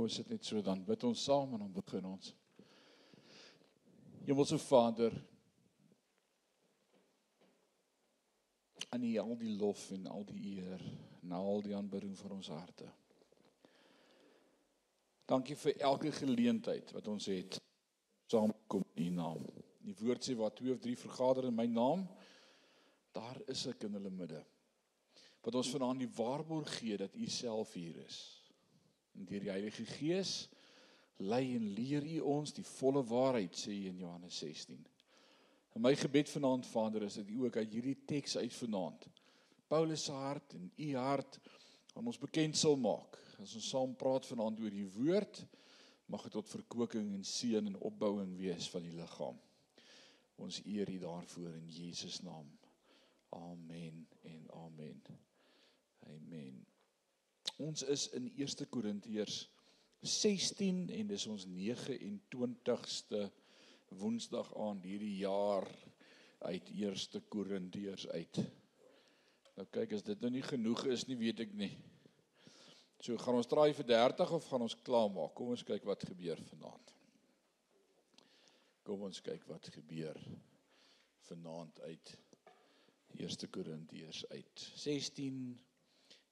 Ons sit net so dan bid ons saam en dan begin ons. Hemelse Vader, aan U al die lof en al die eer en al die aanbidding vir ons harte. Dankie vir elke geleentheid wat ons het saamkom in U naam. Die woord sê waar twee of drie vergader in my naam, daar is ek in hulle midde. Wat ons vanaand die waarborg gee dat U self hier is. En deur die Heilige Gees lei en leer U ons die volle waarheid sê in Johannes 16. En my gebed vanaand Vader is dat U ook uit hierdie teks uit vanaand Paulus se hart en U hart aan ons bekend sal maak. As ons saam praat vanaand oor die woord, mag dit tot verkoeking en seën en opbouing wees van die liggaam. Ons eer U daarvoor in Jesus naam. Amen en amen. Amen. Ons is in 1 Korintiërs 16 en dis ons 29ste Woensdag aand hierdie jaar uit Eerste Korintiërs uit. Nou kyk as dit nou nie genoeg is nie, weet ek nie. So gaan ons draai vir 30 of gaan ons klaarmaak? Kom ons kyk wat gebeur vanaand. Kom ons kyk wat gebeur vanaand uit Eerste Korintiërs uit 16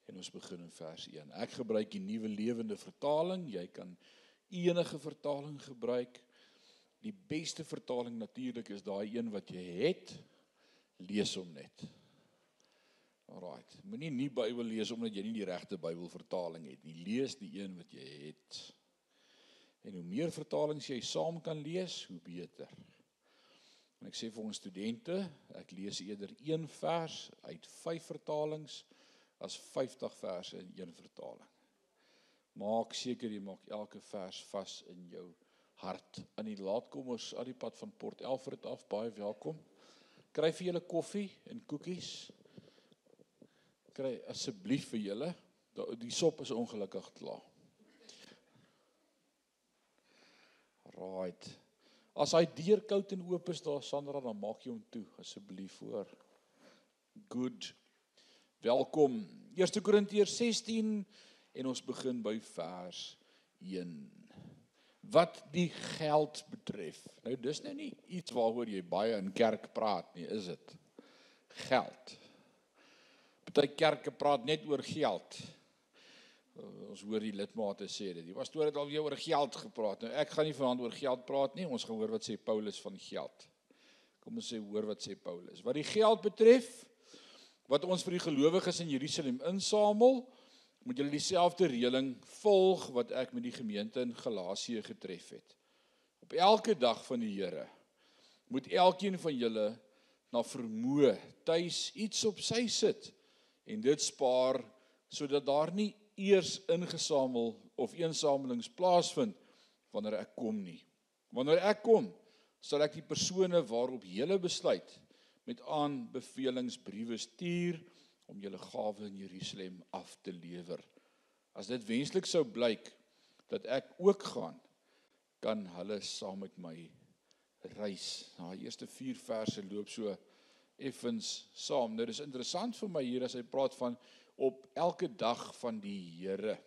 en ons begin in vers 1. Ek gebruik die nuwe lewende vertaling. Jy kan enige vertaling gebruik. Die beste vertaling natuurlik is daai een wat jy het. Lees hom net. Alraight. Moenie nie Bybel lees omdat jy nie die regte Bybelvertaling het nie. Lees die een wat jy het. En hoe meer vertalings jy saam kan lees, hoe beter. En ek sê vir ons studente, ek lees eerder een vers uit 5 vertalings as 50 verse in een vertaling. Maak seker jy maak elke vers vas in jou hart aan die laatkommers aan die pad van Port Elfred af baie welkom. Kry vir julle koffie en koekies. Kry asseblief vir julle. Die sop is ongelukkig klaar. Right. As hy deur koud en oop is daar Sandra dan maak jy hom toe asseblief voor. Good. Welkom. 1 Korintiërs 16 en ons begin by vers 1 wat die geld betref. Nou dis nou nie iets waaroor jy baie in kerk praat nie, is dit? Geld. Party kerke praat net oor geld. Ons hoor die lidmate sê dit. Die pastoor het al weer oor geld gepraat. Nou ek gaan nie vanaand oor geld praat nie. Ons gaan hoor wat sê Paulus van geld. Kom ons sê hoor wat sê Paulus. Wat die geld betref, wat ons vir die gelowiges in Jerusalem insamel, moet julle dieselfde reëling volg wat ek met die gemeente in Galasië getref het. Op elke dag van die Here moet elkeen van julle na vermoë tuis iets op sy sit en dit spaar sodat daar nie eers ingesamel of insamelings plaasvind wanneer ek kom nie. Wanneer ek kom, sal ek die persone waarop julle besluit met aanbevelingsbriewe stuur om julle gawe in Jerusalem af te lewer. As dit wenslik sou blyk dat ek ook gaan, kan hulle saam met my reis. Nou, die eerste 4 verse loop so effens saam. Nou dis interessant vir my hier as hy praat van op elke dag van die Here.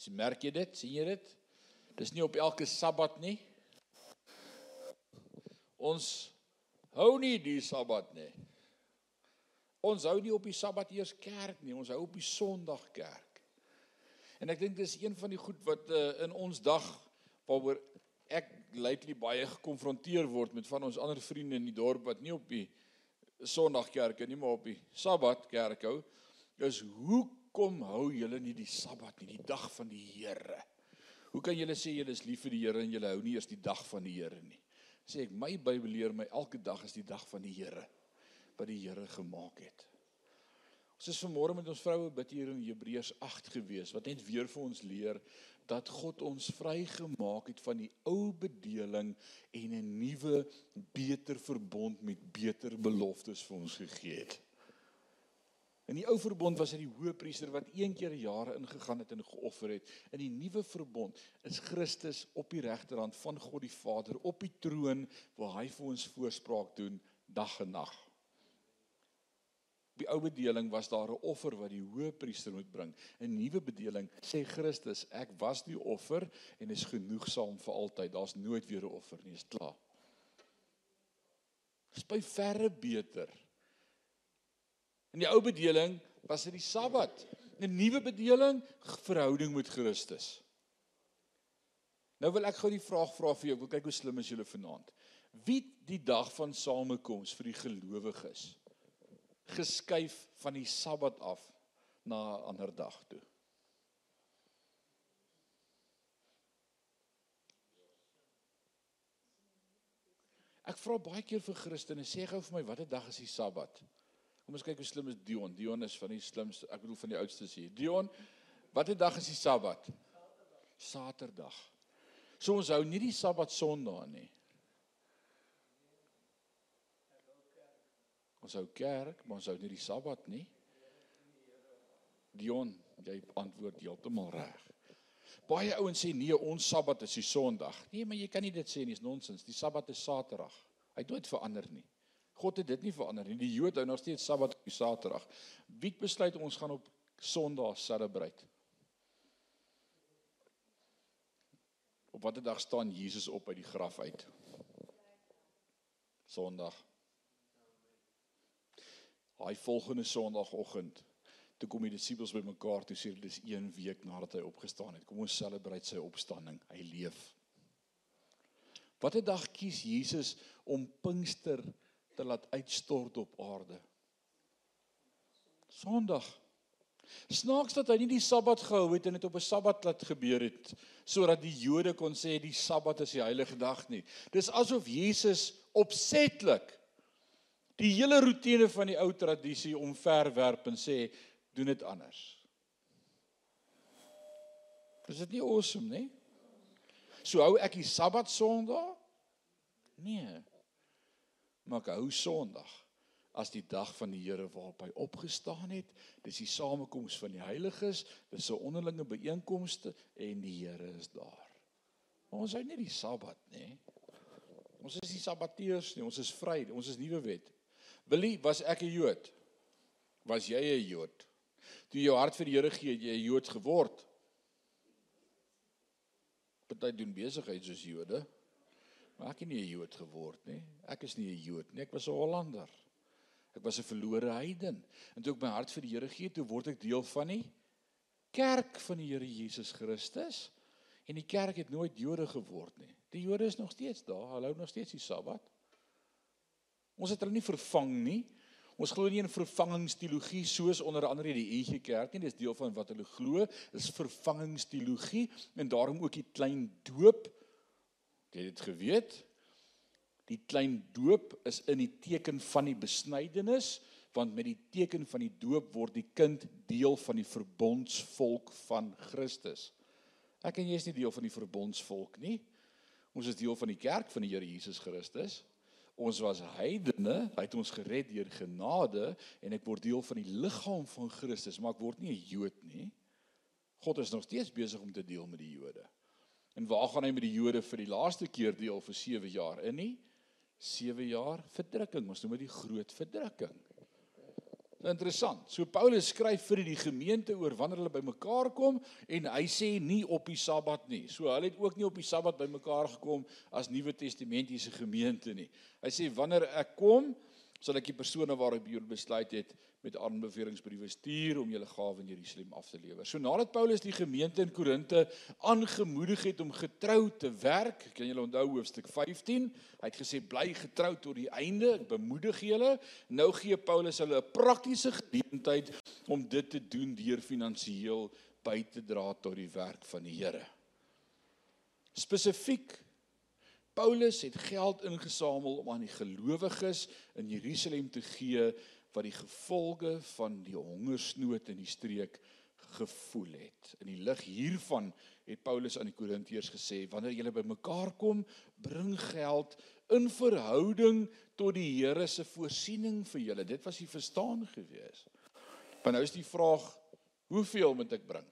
Sien merk jy dit? sien jy dit? Dis nie op elke Sabbat nie. Ons hou nie die Sabbat nie. Ons hou nie op die Sabbat eers kerk nie, ons hou op die Sondag kerk. En ek dink dis een van die goed wat uh, in ons dag waaroor ek lately baie gekonfronteer word met van ons ander vriende in die dorp wat nie op die Sondag kerk nie, maar op die Sabbat kerk hou, is hoe kom hou julle nie die Sabbat nie, die dag van die Here? Hoe kan julle sê julle is lief vir die Here en julle hou nie eers die dag van die Here nie? Sê ek my Bybel leer my elke dag is die dag van die Here wat die Here gemaak het. Ons is vanmôre met ons vroue bid hier in Hebreërs 8 gewees wat net weer vir ons leer dat God ons vrygemaak het van die ou bedeling en 'n nuwe beter verbond met beter beloftes vir ons gegee het. In die ou verbond was dit die hoëpriester wat een keer 'n jaar ingegaan het en geoffer het. In die nuwe verbond is Christus op die regterhand van God die Vader op die troon waar hy vir ons voorspraak doen dag en nag. die ou bedeling was daar 'n offer wat die hoëpriester moet bring. 'n Nuwe bedeling sê Christus, ek was die offer en is genoegsaam vir altyd. Daar's nooit weer 'n offer nie, is klaar. Dis by verre beter. In die ou bedeling was dit die Sabbat. 'n Nuwe bedeling, verhouding met Christus. Nou wil ek gou die vraag vra vir jou. Ek wil kyk hoe slim is julle vanaand. Wie die dag van samekoms vir die gelowiges geskuif van die Sabbat af na 'n ander dag toe? Ek vra baie keer vir Christene, sê gou vir my watter dag is die Sabbat? Kom ons kyk hoe slim is Dion. Dion is van die slimste, ek bedoel van die oudstes hier. Dion, watter dag is die Sabbat? Saterdag. So ons hou nie die Sabbat Sondag nie. Ons hou kerk, maar ons hou nie die Sabbat nie. Dion, jy antwoord heeltemal reg. Baie ouens sê nee, ons Sabbat is die Sondag. Nee, maar jy kan nie dit sê nie, is nonsens. Die Sabbat is Saterdag. Hy het nooit verander nie. God het dit nie verander nie. Die Jode hou nog steeds Sabbat op Saterdag. Wie besluit ons gaan op Sondag celebrate? Op watter dag staan Jesus op uit die graf uit? Sondag. Hy volgende Sondagoggend toe kom die disippels bymekaar toe sê dis 1 week nadat hy opgestaan het. Kom ons celebrate sy opstanding. Hy leef. Watter dag kies Jesus om Pinkster te laat uitstort op aarde? Sondag. Snaaks dat hy nie die Sabbat gehou het en dit op 'n Sabbat laat gebeur het sodat die Jode kon sê die Sabbat is die heilige dag nie. Dis asof Jesus opsetlik die hele rotine van die ou tradisie omverwerp en sê doen dit anders. Is dit nie awesome nie? So hou ek die Sabbat Sondag? Nee. Maar ek hou Sondag as die dag van die Here waarop hy opgestaan het. Dis die samekoms van die heiliges, dis 'n onderlinge byeenkomste en die Here is daar. Maar ons hou nie die Sabbat nie. Ons is nie Sabbateërs nie, ons is vry, ons is nuwe wet. Willie, was ek 'n Jood? Was jy 'n Jood? toe jou hart vir die Here gee, jy 'n Jood geword. Party doen besigheid soos Jode. Maar ek het nie 'n Jood geword nie. Ek is nie 'n Jood nie, ek was 'n Hollander. Ek was 'n verlore heiden. En toe ek my hart vir die Here gee, toe word ek deel van die kerk van die Here Jesus Christus. En die kerk het nooit Jode geword nie. Die Jode is nog steeds daar. Hulle hou nog steeds die Sabbat. Ons het hulle nie vervang nie. Ons glo nie in vervangingsteologie soos onder andere die NG Kerk nie. Dis deel van wat hulle glo. Dis vervangingsteologie en daarom ook die klein doop. Het jy dit geweet? Die klein doop is in die teken van die besnydenis want met die teken van die doop word die kind deel van die verbondsvolk van Christus. Ek en jy is nie deel van die verbondsvolk nie. Ons is deel van die kerk van die Here Jesus Christus ons was heidene, hy het ons gered deur genade en ek word deel van die liggaam van Christus, maar ek word nie 'n Jood nie. God is nog steeds besig om te deel met die Jode. En waar gaan hy met die Jode vir die laaste keer deel vir 7 jaar in nie? 7 jaar verdrukking, ons noem dit die groot verdrukking. Interessant. So Paulus skryf vir die gemeente oor wanneer hulle bymekaar kom en hy sê nie op die Sabbat nie. So hulle het ook nie op die Sabbat bymekaar gekom as Nuwe Testamentiese gemeente nie. Hy sê wanneer ek kom, sal ek die persone waarop jy besluit het met aanbevelingsbriewe stuur om julle gawe in Jerusalem af te lewer. So nadat Paulus die gemeente in Korinte aangemoedig het om getrou te werk, kan julle onthou hoofstuk 15, hy het gesê bly getrou tot die einde, ek bemoedig julle. Nou gee Paulus hulle 'n praktiese geleentheid om dit te doen deur finansiëel by te dra tot die werk van die Here. Spesifiek Paulus het geld ingesamel om aan die gelowiges in Jerusalem te gee wat die gevolge van die hongersnood in die streek gevoel het. In die lig hiervan het Paulus aan die Korintiërs gesê: "Wanneer julle bymekaar kom, bring geld in verhouding tot die Here se voorsiening vir julle." Dit was die verstaan gewees. Maar nou is die vraag: "Hoeveel moet ek bring?"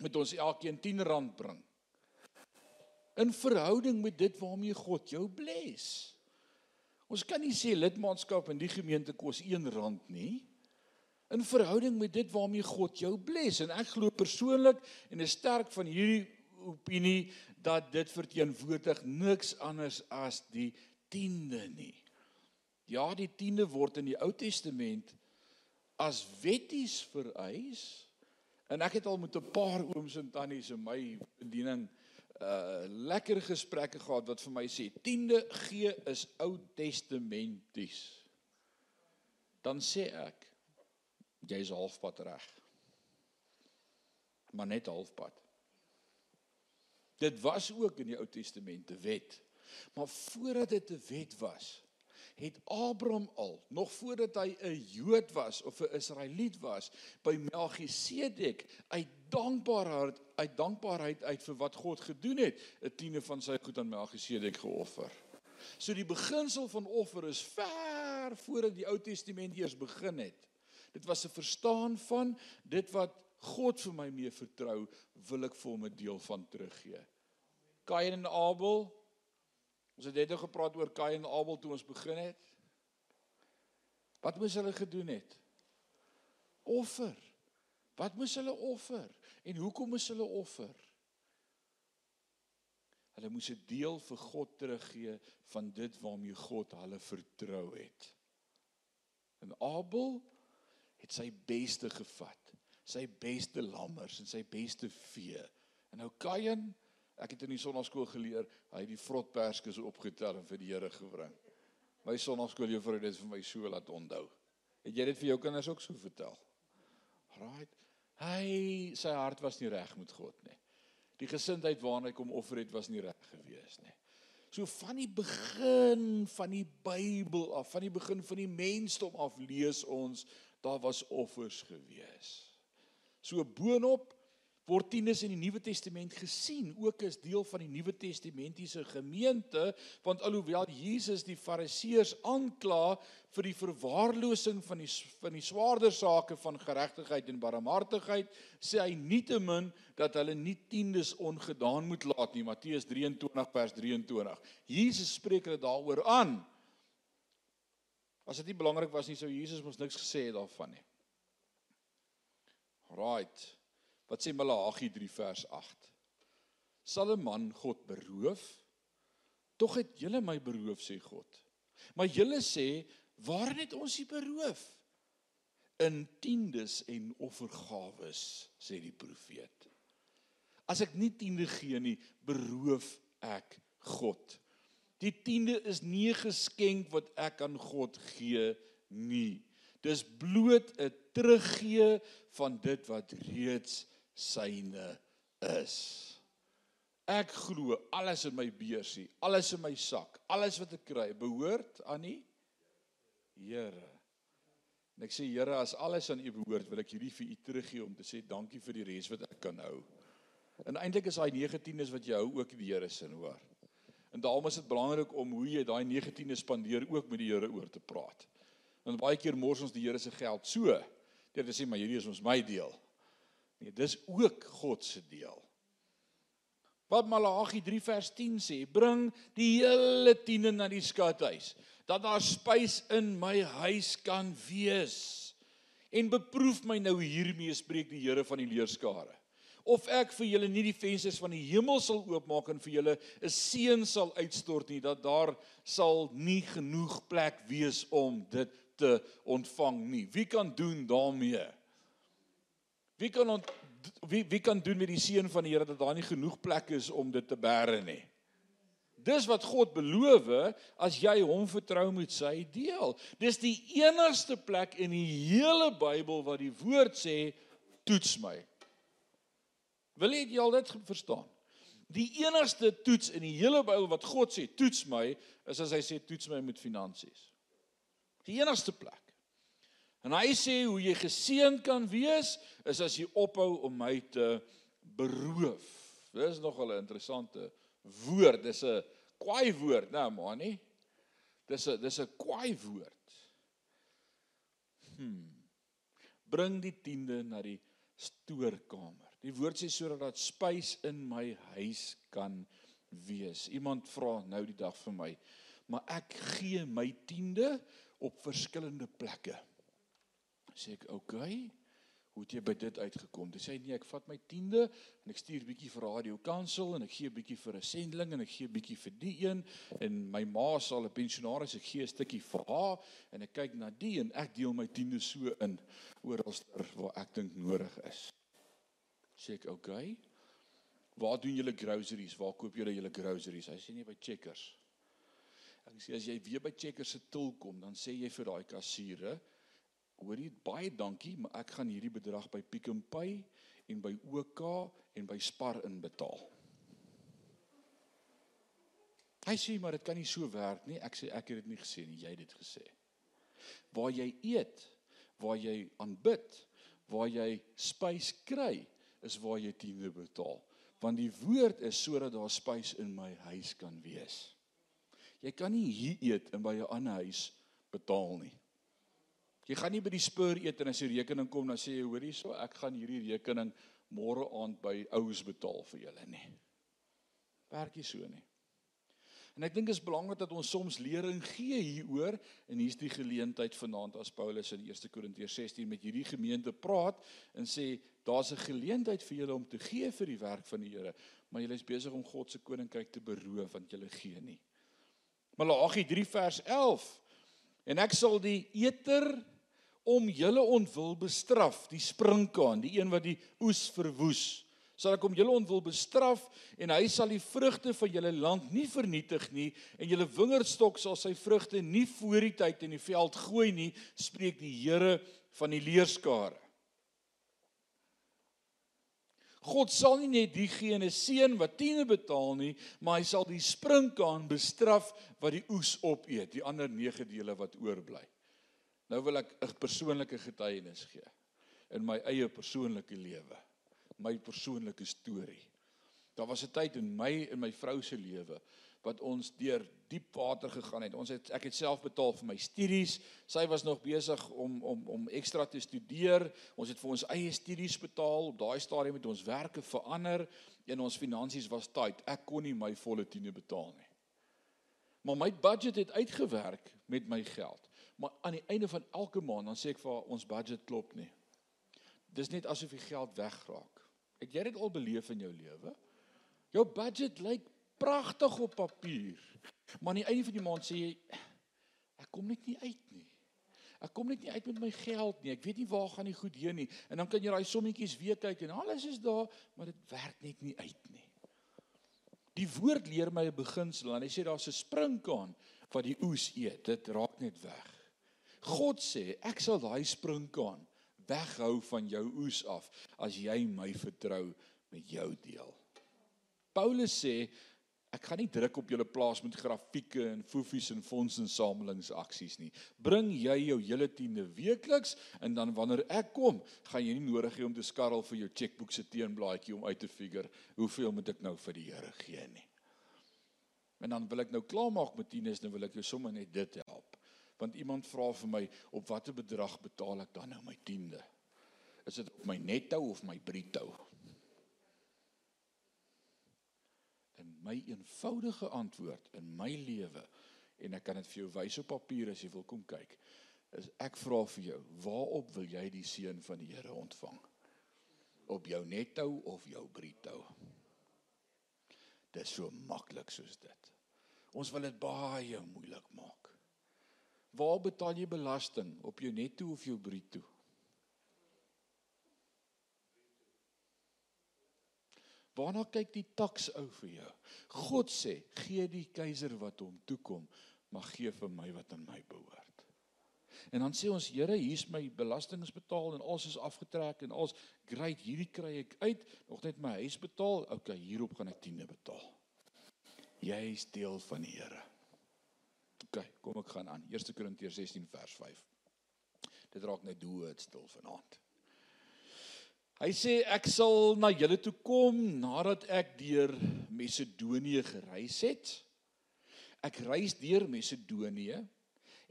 Moet ons elkeen 10 rand bring? In verhouding met dit waarmee God jou bless. Ons kan nie sê lidmaatskap in die gemeente kos R1 nie. in verhouding met dit waarmee God jou bless en ek glo persoonlik en is sterk van hierdie opinie dat dit verteenwoordig niks anders as die tiende nie. Ja, die tiende word in die Ou Testament as wetties vereis. En ek het al met 'n paar ooms en tannies in my bediening uh lekker gesprekke gehad wat vir my sê tiende gee is Ou Testamenties. Dan sê ek jy's halfpad reg. Maar net halfpad. Dit was ook in die Ou Testament 'n wet. Maar voordat dit 'n wet was, het Abraham al, nog voordat hy 'n Jood was of 'n Israeliet was, by Melchisedek uit dankbaarheid uit dankbaarheid uit vir wat God gedoen het, 'n tiende van sy goed aan Melchisedek geoffer. So die beginsel van offer is ver voordat die Ou Testament eers begin het. Dit was 'n verstaan van dit wat God vir my mee vertrou, wil ek vir hom 'n deel van teruggee. Kain en Abel Ons het net nou gepraat oor Kain en Abel toe ons begin het. Wat moes hulle gedoen het? Offer. Wat moes hulle offer? En hoekom moes hulle offer? Hulle moes 'n deel vir God teruggee van dit waarmee God hulle vertrou het. En Abel het sy beste gevat, sy beste lammers en sy beste vee. En nou Kain Ek het in die sonnaskool geleer, hy het die vrotperskes opgetel en vir die Here gebring. My sonnaskooljuffrou het dit vir my so laat onthou. Het jy dit vir jou kinders ook so vertel? Right. Hy sy hart was nie reg met God nie. Die gesindheid waarna hy kom offer het was nie reg gewees nie. So van die begin van die Bybel af, van die begin van die mensdom af lees ons daar was offers gewees. So boonop word tiendes in die Nuwe Testament gesien ook as deel van die Nuwe Testamentiese gemeente want alhoewel Jesus die Fariseërs aankla vir die verwaarlosing van die van die swaarder sake van geregtigheid en barmhartigheid sê hy nietemin dat hulle nie tiendes ongedaan moet laat nie. Matteus 23 vers 23 Jesus spreek hulle daaroor aan. As dit nie belangrik was nie sou Jesus mos niks gesê het daarvan nie. Right Wat sê Malagi 3 vers 8? Sal 'n man God beroof? Tog het julle my beroof sê God. Maar julle sê, waarin het ons u beroof? In tiendes en offergawes, sê die profeet. As ek nie tiende gee nie, beroof ek God. Die tiende is nie 'n geskenk wat ek aan God gee nie. Dis bloot 'n teruggee van dit wat reeds syne is. Ek glo alles in my beursie, alles in my sak, alles wat ek kry, behoort aan die Here. En ek sê Here, as alles aan U behoort, wil ek hierdie vir U teruggee om te sê dankie vir die res wat ek kan hou. En eintlik is daai 19es wat jy hou ook die Here se hoor. En daarom is dit belangrik om hoe jy daai 19es spandeer ook met die Here oor te praat. Want baie keer mors ons die Here se geld so. Dit is sê maar hierdie is ons my deel. Nee, dis ook God se deel. Wat Malagi 3 vers 10 sê, bring die hele tiende na die skathuis, dat daar spys in my huis kan wees. En beproef my nou hiermee spreek die Here van die leerskare. Of ek vir julle nie die vensters van die hemel sal oopmaak en vir julle 'n seën sal uitstort nie, dat daar sal nie genoeg plek wees om dit te ontvang nie. Wie kan doen daarmee? Wie kan ont, wie wie kan doen met die seën van die Here dat daar nie genoeg plek is om dit te bære nie? Dis wat God beloof as jy hom vertrou met sy deel. Dis die enigste plek in die hele Bybel wat die woord sê toets my. Wil jy al dit verstaan? Die enigste toets in die hele Bybel wat God sê toets my is as hy sê toets my met finansies. Die enigste plek. En hy sê hoe jy geseën kan wees is as jy ophou om my te beroof. Dis nogal 'n interessante woord. Dis 'n kwaai woord, né, nou, maar nie. Dis 'n dis 'n kwaai woord. Hm. Bring die tiende na die stoorkamer. Die woord sê sodat dat spys in my huis kan wees. Iemand vra nou die dag vir my, maar ek gee my tiende op verskillende plekke. Sê ek, "Oké. Okay, hoe het jy by dit uitgekom?" Dis sê nee, ek vat my tiende en ek stuur bietjie vir Radio Kansel en ek gee bietjie vir 'n sendeling en ek gee bietjie vir die een en my ma sal 'n pensionaris ek gee 'n stukkie vir haar en ek kyk na die en ek deel my tiende so in oralster waar ek dink nodig is. Sê ek, "Oké. Okay, waar doen julle groceries? Waar koop julle julle groceries?" Hy sê nie by Checkers. Ek sê as jy weer by Checkers se til kom, dan sê jy vir daai kassiere, hoorie baie dankie, maar ek gaan hierdie bedrag by Pick n Pay en by OK en by Spar inbetaal. Hy sê maar dit kan nie so werk nie. Ek sê ek het dit nie gesê nie, jy het dit gesê. Waar jy eet, waar jy aanbid, waar jy spys kry, is waar jy tiende betaal. Want die woord is sodat daar spys in my huis kan wees. Jy kan nie hier eet en by 'n ander huis betaal nie. Jy gaan nie by die Spur eet en as die rekening kom dan sê jy hoor hierso ek gaan hierdie rekening môre aand by ouers betaal vir julle nie. Werk nie so nie. En ek dink dit is belangrik dat ons soms lering gee hieroor en hier's die geleentheid vanaand as Paulus in 1 Korintiërs 16 met hierdie gemeente praat en sê daar's 'n geleentheid vir julle om te gee vir die werk van die Here, maar julle is besig om God se koninkryk te beroof want julle gee nie. Malagi 3 vers 11. En ek sal die eter om julle ontwil bestraf, die sprinkaan, die een wat die oes verwoes. Sal ek om julle ontwil bestraf en hy sal die vrugte van julle land nie vernietig nie en julle wingerdstok sal sy vrugte nie voor die tyd in die veld gooi nie, spreek die Here van die leerskare. God sal nie net diegene seën wat tiende betaal nie, maar hy sal die sprinkaan bestraf wat die oes opeet, die ander 9 dele wat oorbly. Nou wil ek 'n persoonlike getuienis gee in my eie persoonlike lewe, my persoonlike storie. Daar was 'n tyd in my en my vrou se lewe wat ons deur diep water gegaan het. Ons het ek het self betaal vir my studies. Sy was nog besig om om om ekstra te studeer. Ons het vir ons eie studies betaal. Op daai stadium het ons werke verander en ons finansies was tight. Ek kon nie my volle tiene betaal nie. Maar my budget het uitgewerk met my geld. Maar aan die einde van elke maand dan sê ek vir haar ons budget klop nie. Dis net asof die geld wegraak. Het jy dit al beleef in jou lewe? Jou budget lyk pragtig op papier. Maar aan die einde van die maand sê jy ek kom net nie uit nie. Ek kom net nie uit met my geld nie. Ek weet nie waar gaan die goed heen nie. En dan kan jy daai sommetjies weer kyk en alles is daar, maar dit werk net nie uit nie. Die woord leer my 'n beginsel en hy sê daar's 'n sprinkaan wat die oes eet. Dit raak net weg. God sê ek sal daai sprinkaan weghou van jou oes af as jy my vertrou met jou deel. Paulus sê Ek gaan nie druk op julle plaas met grafieke en fofies en fondsinsamelingsaksies nie. Bring jy jou hele tiende weekliks en dan wanneer ek kom, gaan jy nie nodig hê om te skarrel vir jou chequeboek se teenblaadjie om uit te figure hoeveel moet ek nou vir die Here gee nie. En dan wil ek nou klaarmaak met tieners, dan wil ek jou sommer net dit help. Want iemand vra vir my op watter bedrag betaal ek dan nou my tiende? Is dit op my netto of my bruto? in my eenvoudige antwoord in my lewe en ek kan dit vir jou wys op papier as jy wil kom kyk is ek vra vir jou waarop wil jy die seën van die Here ontvang op jou netto of jou bruto dis so maklik soos dit ons wil dit baie moeilik maak waar betaal jy belasting op jou netto of jou bruto Waarna kyk die taks ou vir jou? God sê, gee die keiser wat hom toekom, maar gee vir my wat aan my behoort. En dan sê ons, Here, hier's my belastings betaal en alles is afgetrek en alles great, hierdie kry ek uit, nog net my huis betaal. Okay, hierop gaan ek tiende betaal. Jy is deel van die Here. Okay, kom ek gaan aan. 1 Korintiërs 16 vers 5. Dit raak net doodstil vanaand. Hy sê ek sal na julle toe kom nadat ek deur Macedonië gereis het. Ek reis deur Macedonië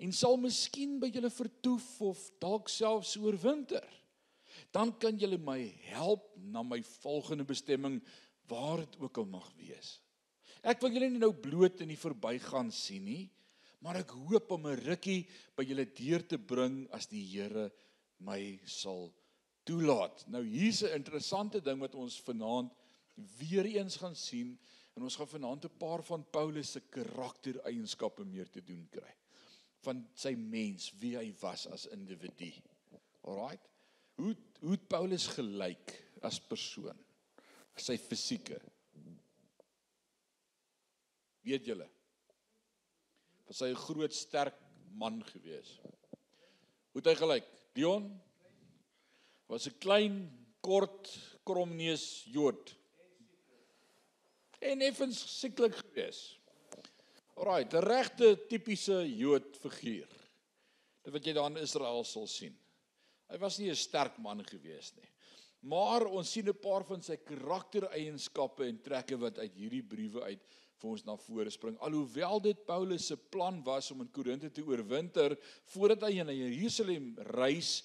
en sal miskien by julle vertoef of dalk selfs oorwinter. Dan kan julle my help na my volgende bestemming waar dit ook al mag wees. Ek wil julle nie nou bloot in die verbygaan sien nie, maar ek hoop om 'n rukkie by julle deur te bring as die Here my sal toelaat. Nou hier's 'n interessante ding wat ons vanaand weer eens gaan sien en ons gaan vanaand 'n paar van Paulus se karaktereienskappe meer te doen kry van sy mens, wie hy was as individu. Alraight. Hoe hoe het Paulus gelyk as persoon? Sy fisieke. Weet julle? Was hy 'n groot sterk man gewees? Hoe het hy gelyk? Dion was 'n klein, kort, kromneus Jood. En effens sieklik gewees. Alraai, 'n regte tipiese Jood figuur. Dit wat jy daar in Israel sal sien. Hy was nie 'n sterk man gewees nie. Maar ons sien 'n paar van sy karaktereienskappe en trekke wat uit hierdie briewe uit vir ons na vore spring. Alhoewel dit Paulus se plan was om in Korinthe te oorwinter voordat hy na Jerusalem reis,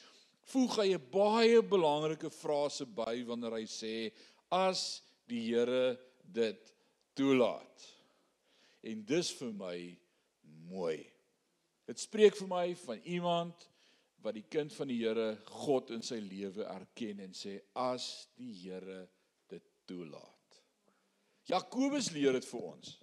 voeg hy 'n baie belangrike frase by wanneer hy sê as die Here dit toelaat en dis vir my mooi. Dit spreek vir my van iemand wat die kind van die Here God in sy lewe erken en sê as die Here dit toelaat. Jakobus leer dit vir ons.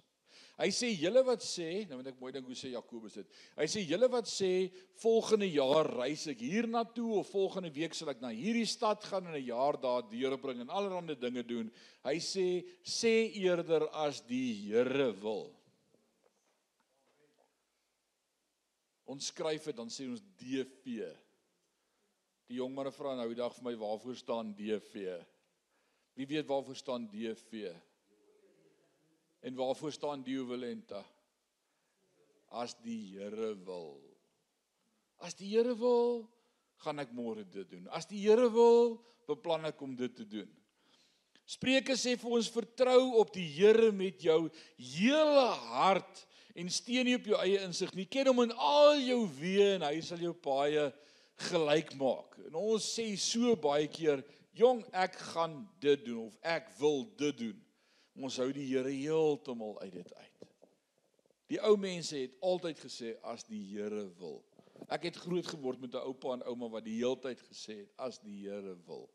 Hy sê julle wat sê, nou moet ek mooi dink hoe sê Jakobus dit. Hy sê julle wat sê volgende jaar reis ek hiernatoe of volgende week sal ek na hierdie stad gaan en 'n jaar daar deurbring en allerlei dinge doen. Hy sê sê eerder as die Here wil. ons skryf dit dan sê ons DV. Die jong manne vra nou die dag vir my waarvoor staan DV? Wie weet waarvoor staan DV? En waarvoor staan Dio Valenta? As die Here wil. As die Here wil, gaan ek môre dit doen. As die Here wil, beplan ek om dit te doen. Spreuke sê vir ons vertrou op die Here met jou hele hart en steun nie op jou eie insig nie. Ken hom in al jou weë en hy sal jou paie gelyk maak. En ons sê so baie keer, "Jong, ek gaan dit doen of ek wil dit doen." Ons hou die Here heeltemal uit dit uit. Die ou mense het altyd gesê as die Here wil. Ek het groot geword met 'n oupa en ouma wat die heeltyd gesê het as die Here wil.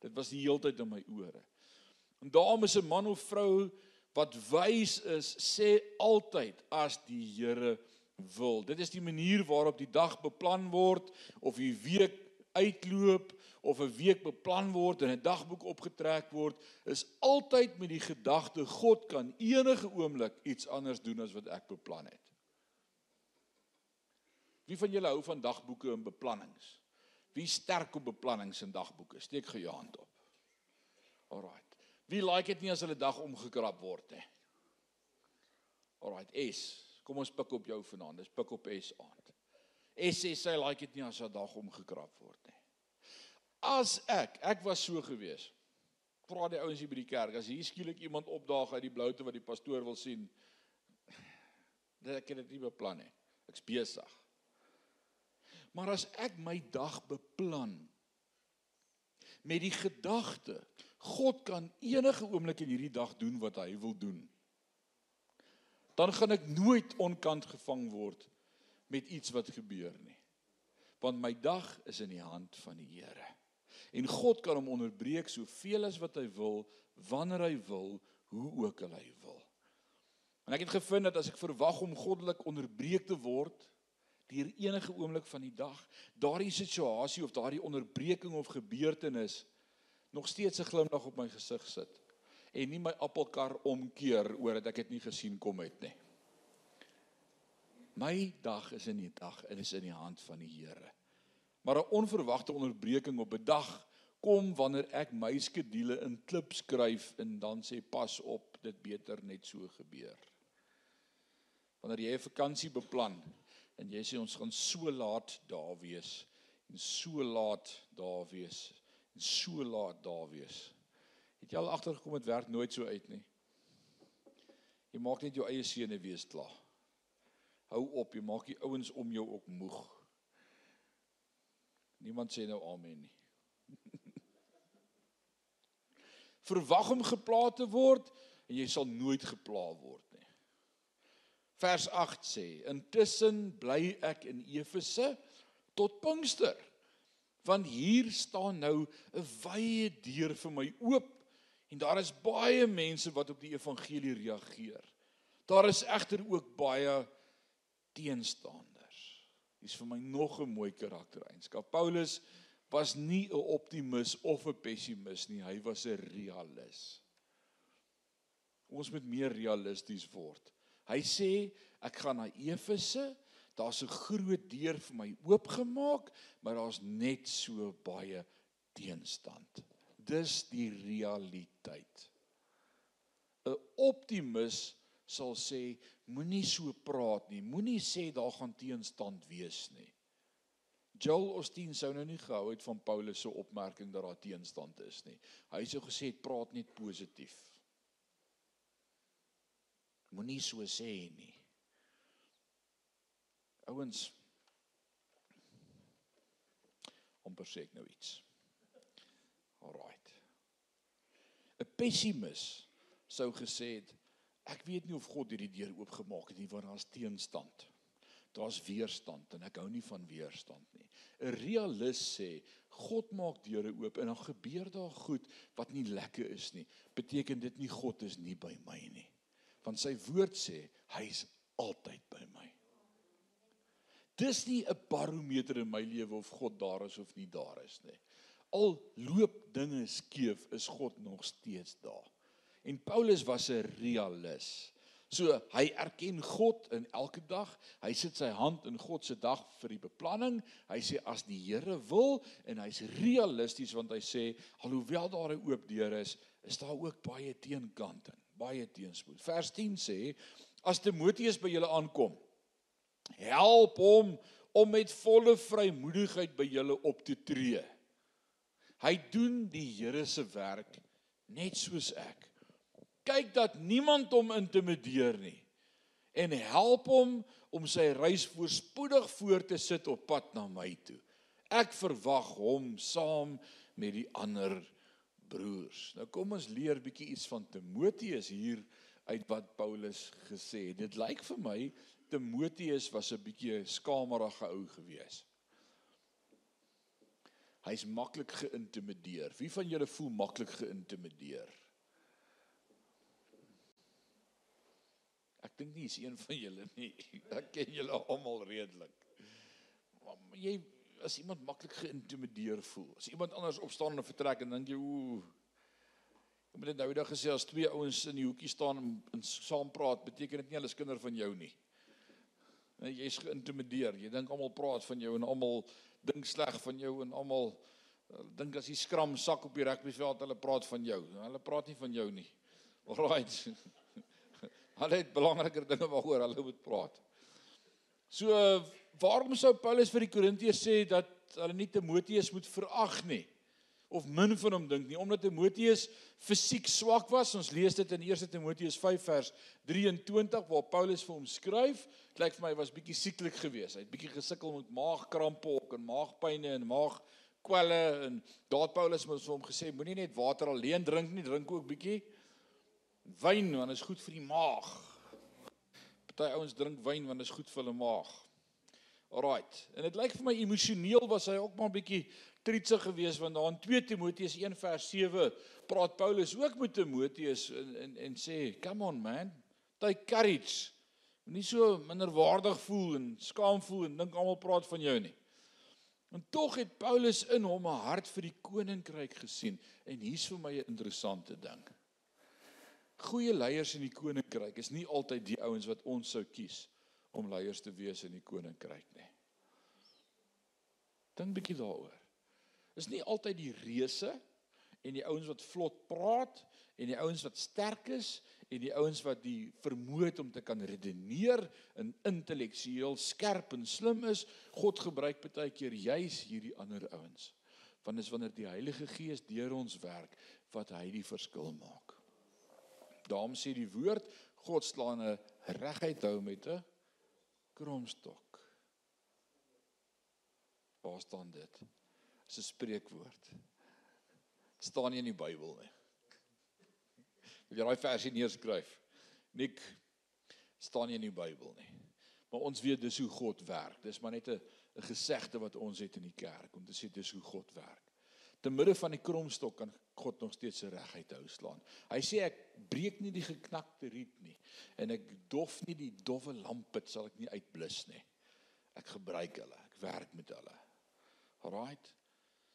Dit was die heeltyd in my ore. En daarom is 'n man of vrou wat wys is sê altyd as die Here wil. Dit is die manier waarop die dag beplan word of die week uitloop of 'n week beplan word en 'n dagboek opgetrek word, is altyd met die gedagte God kan enige oomblik iets anders doen as wat ek beplan het. Wie van julle hou van dagboeke en beplannings? Wie sterk op beplannings en dagboeke? Steek gou jou hand op. Alraai. Wie like dit nie as hulle dag omgekrap word nie? Alrite, S. Kom ons pik op jou vanaand. Dis pik op S aand. S sê sy like dit nie as haar dag omgekrap word nie. As ek, ek was so gewees. Vra die ouens hier by die kerk, as hier skielik iemand opdaag uit die bloute wat die pastoor wil sien, dat ek dit nie beplan nie. Ek's besig. Maar as ek my dag beplan met die gedagte God kan enige oomblik in hierdie dag doen wat hy wil doen. Dan gaan ek nooit onkant gevang word met iets wat gebeur nie. Want my dag is in die hand van die Here. En God kan hom onderbreek soveel as wat hy wil, wanneer hy wil, hoe ook al hy wil. En ek het gevind dat as ek verwag om goddelik onderbreek te word deur enige oomblik van die dag, daardie situasie of daardie onderbreking of gebeurtenis nog steeds 'n glimlag op my gesig sit en nie my appelkar omkeer oor dat ek dit nie gesien kom het nie. My dag is in die dag en is in die hand van die Here. Maar 'n onverwagte onderbreking op 'n dag kom wanneer ek my skedule in klip skryf en dan sê pas op, dit beter net so gebeur. Wanneer jy 'n vakansie beplan en jy sê ons gaan so laat daar wees en so laat daar wees en so laat daar wees. Het jy al agtergekom dit werk nooit so uit nie? Jy maak net jou eie seune wees klaar. Hou op, jy maak die ouens om jou ook moeg. Niemand sê nou amen nie. Verwag om gepla te word en jy sal nooit gepla word nie. Vers 8 sê: Intussen bly ek in Efese tot Pinkster Want hier staan nou 'n wye deur vir my oop en daar is baie mense wat op die evangelie reageer. Daar is egter ook baie teenstanders. Dis vir my nog 'n mooi karaktereienskap. Paulus was nie 'n optimis of 'n pessimis nie, hy was 'n realis. Ons moet meer realisties word. Hy sê ek gaan na Efese, daar's 'n groot deur vir my oopgemaak, maar daar's net so baie teenstand. Dis die realiteit. 'n Optimis sal sê moenie so praat nie. Moenie sê daar gaan teenstand wees nie. Joel Osteen sou nou nie gehou het van Paulus se opmerking dat daar teenstand is nie. Hy sou gesê het praat net positief. Moenie so sê nie. Ouens amper sê ek nou iets. Alraight. 'n Pessimis sou gesê het ek weet nie of God hierdie deur oopgemaak het nie want daar's teenstand. Daar's weerstand en ek hou nie van weerstand nie. 'n Realis sê God maak deure oop en dan gebeur daar goed wat nie lekker is nie. Beteken dit nie God is nie by my nie. Want sy woord sê hy's altyd by my. Dis nie 'n barometer in my lewe of God daar is of nie daar is nie. Al loop dinge skeef, is God nog steeds daar. En Paulus was 'n realis. So hy erken God in elke dag. Hy sit sy hand in God se dag vir die beplanning. Hy sê as die Here wil en hy's realisties want hy sê alhoewel daar 'n oop deur is, is daar ook baie teenkanting, baie teenspoed. Vers 10 sê as Timoteus by julle aankom, help hom om met volle vrymoedigheid by julle op te tree. Hy doen die Here se werk net soos ek. Kyk dat niemand hom intimideer nie en help hom om sy reis voorspoedig voort te sit op pad na my toe. Ek verwag hom saam met die ander broers. Nou kom ons leer bietjie iets van Timoteus hier uit wat Paulus gesê het. Dit lyk vir my Timoteus was 'n bietjie skamerige ou gewees. Hy's maklik geïntimideer. Wie van julle voel maklik geïntimideer? Ek dink nie is een van julle nie. Ek ken julle almal redelik. Maar jy as iemand maklik geïntimideer voel, as iemand anders opstaan en vertrek en dink jy ooh Ek het nou eendag gesê as twee ouens in die hoekie staan en, en saam praat, beteken dit nie hulle is kinders van jou nie. Nee, jy's geïntimideer. Jy dink almal praat van jou en almal dink sleg van jou en almal uh, dink as jy skram sak op die rugbyveld, hulle praat van jou. Hulle praat nie van jou nie. Alraight. Hulle het belangriker dinge waaroor hulle moet praat. So waarom sou Paulus vir die Korintiërs sê dat hulle nie Timoteus moet verag nie of min van hom dink nie omdat Timoteus fisiek swak was. Ons lees dit in 1 Timoteus 5 vers 23 waar Paulus vir hom skryf. Lyk vir my was bietjie sieklik geweest. Hy het bietjie gesukkel met maagkrampe ook en maagpynne en maagkwelle en daar het Paulus mos vir hom gesê moenie net water alleen drink nie, drink ook bietjie wyn want dit is goed vir die maag. Party ouens drink wyn want dit is goed vir hulle maag. Alraight. En dit lyk vir my emosioneel was hy ook maar 'n bietjie trietsig geweest want daar in 2 Timoteus 1 vers 7 praat Paulus ook met Timoteus en en, en sê, "Come on man, take courage." Moenie so minderwaardig voel en skaam voel en dink almal praat van jou nie. En tog het Paulus in hom 'n hart vir die koninkryk gesien en hier's vir my 'n interessante ding. Goeie leiers in die koninkryk is nie altyd die ouens wat ons sou kies om leiers te wees in die koninkryk nie. Dink bietjie daaroor. Is nie altyd die reuse en die ouens wat vlot praat en die ouens wat sterk is en die ouens wat die vermoë het om te kan redeneer en intellektueel skerp en slim is, God gebruik baie keer juis hierdie ander ouens. Want dis wanneer die Heilige Gees deur ons werk wat hy die verskil maak. Daarom sê die woord God slaan 'n reguit hou met 'n kromstok. Waar staan dit? Dis 'n spreekwoord. Dit staan nie in die Bybel nie. Wil jy daai versie neerskryf? Nik staan nie in die Bybel nie. Maar ons weet dis hoe God werk. Dis maar net 'n 'n gesegde wat ons het in die kerk om te sê dis hoe God werk. Te midde van die kromstok kan God nog steeds sy regheid hou slaan. Hy sê ek breek nie die geknakte riet nie en ek dof nie die dowwe lamp sal ek nie uitblus nie. Ek gebruik hulle. Ek werk met hulle. Alraight.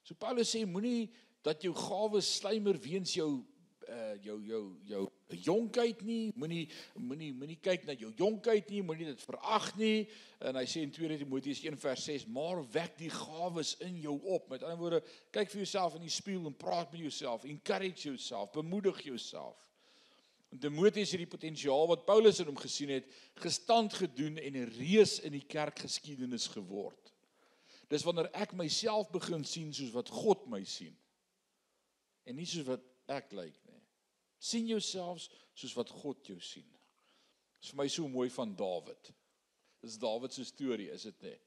So Paulus sê moenie dat jou gawes slymer weens jou uh jou jou jou jonkheid nie, moenie moenie moenie kyk na jou jonkheid nie, moenie dit verag nie. En hy sê in 2 Timoteus 1:6, maar wek die gawes in jou op. Met ander woorde, kyk vir jouself in die spieël en praat met jouself, encourage jouself, bemoedig jouself. En Timoteus het die potensiaal wat Paulus in hom gesien het, gestand gedoen en 'n reus in die kerkgeskiedenis geword. Dis wanneer ek myself begin sien soos wat God my sien. En nie soos wat ek lyk nie. Sien jouself soos wat God jou sien. Dis vir my so mooi van Dawid. Dis Dawid se storie, is dit nie?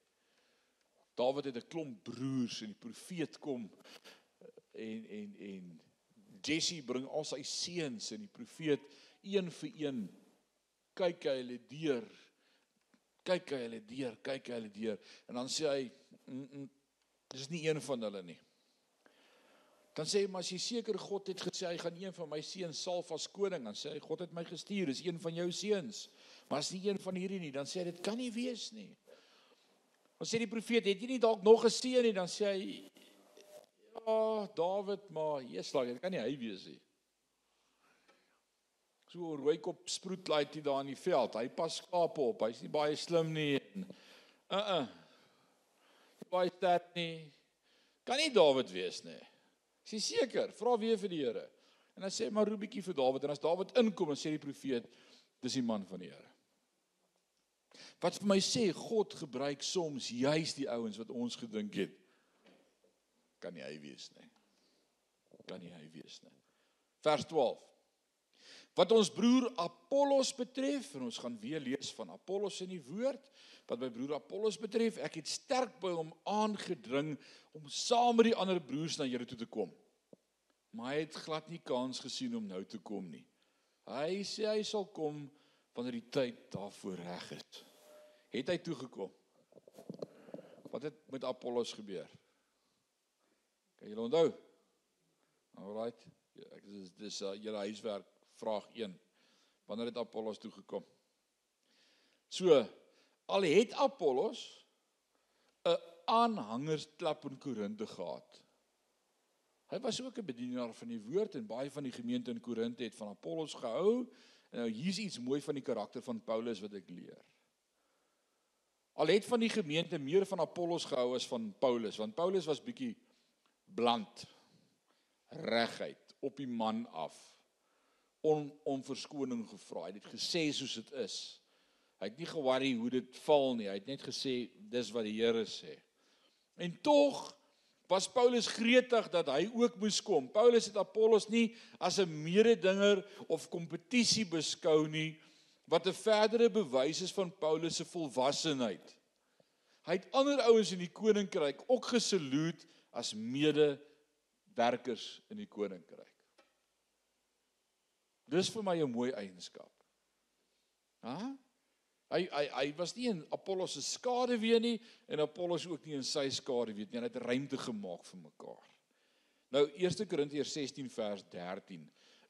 Dawid het 'n klomp broers en die profeet kom en en en Jesse bring al sy seuns en die profeet een vir een kyk hy hulle deur kyk hy hulle deur kyk hy hulle deur en dan sê hy mm, mm, dis nie een van hulle nie dan sê hy maar as jy seker God het gesê hy gaan een van my seuns salf as koning dan sê hy God het my gestuur is een van jou seuns maar as nie een van hierdie nie dan sê hy dit kan nie wees nie dan sê die profeet het jy nie dalk nog 'n seun nie dan sê hy Ja, Dawid, maar Jesus, dit kan nie hy wees nie. So rooikop sproetlaai dit daar in die veld. Hy pas skape op. Hy's nie baie slim nie. Uh uh. Baie sterk nie. Kan nie Dawid wees nie. Is jy seker? Vra weer vir die Here. En dan sê maar roep bietjie vir Dawid en as Dawid inkom, dan sê die profeet, dis die man van die Here. Wat vir my sê God gebruik soms juis die ouens wat ons gedink het kan nie hy wees nie. Kan nie hy wees nie. Vers 12. Wat ons broer Apollos betref, en ons gaan weer lees van Apollos in die woord, wat my broer Apollos betref, ek het sterk by hom aangedring om saam met die ander broers na Here toe te kom. Maar hy het glad nie kans gesien om nou te kom nie. Hy sê hy sal kom wanneer die tyd daarvoor reg is. Het hy toe gekom? Wat het met Apollos gebeur? Kan julle onthou? Alraight. Ja, ek dis dis uh, julle huiswerk vraag 1. Wanneer het Apollos toe gekom? So, al het Apollos 'n aanhangersklap in Korinte gehad. Hy was ook 'n bedienaar van die woord en baie van die gemeente in Korinte het van Apollos gehou. En nou hier's iets mooi van die karakter van Paulus wat ek leer. Al het van die gemeente meer van Apollos gehou as van Paulus, want Paulus was bietjie bland regheid op die man af om om verskoning gevra. Hy het gesê soos dit is. Hy het nie ge-worry hoe dit val nie. Hy het net gesê dis wat die Here sê. En tog was Paulus gretig dat hy ook moes kom. Paulus het Apollos nie as 'n mededinger of kompetisie beskou nie wat 'n verdere bewys is van Paulus se volwassenheid. Hy het ander ouens in die koninkryk ook gesaluut as medewerkers in die koninkryk. Dis vir my 'n mooi eienskap. Ha? Hy hy hy was nie in Apollos se skade weer nie en Apollos ook nie in sy skade weet nie. Hy het ruimte gemaak vir mekaar. Nou 1 Korintiërs 16 vers 13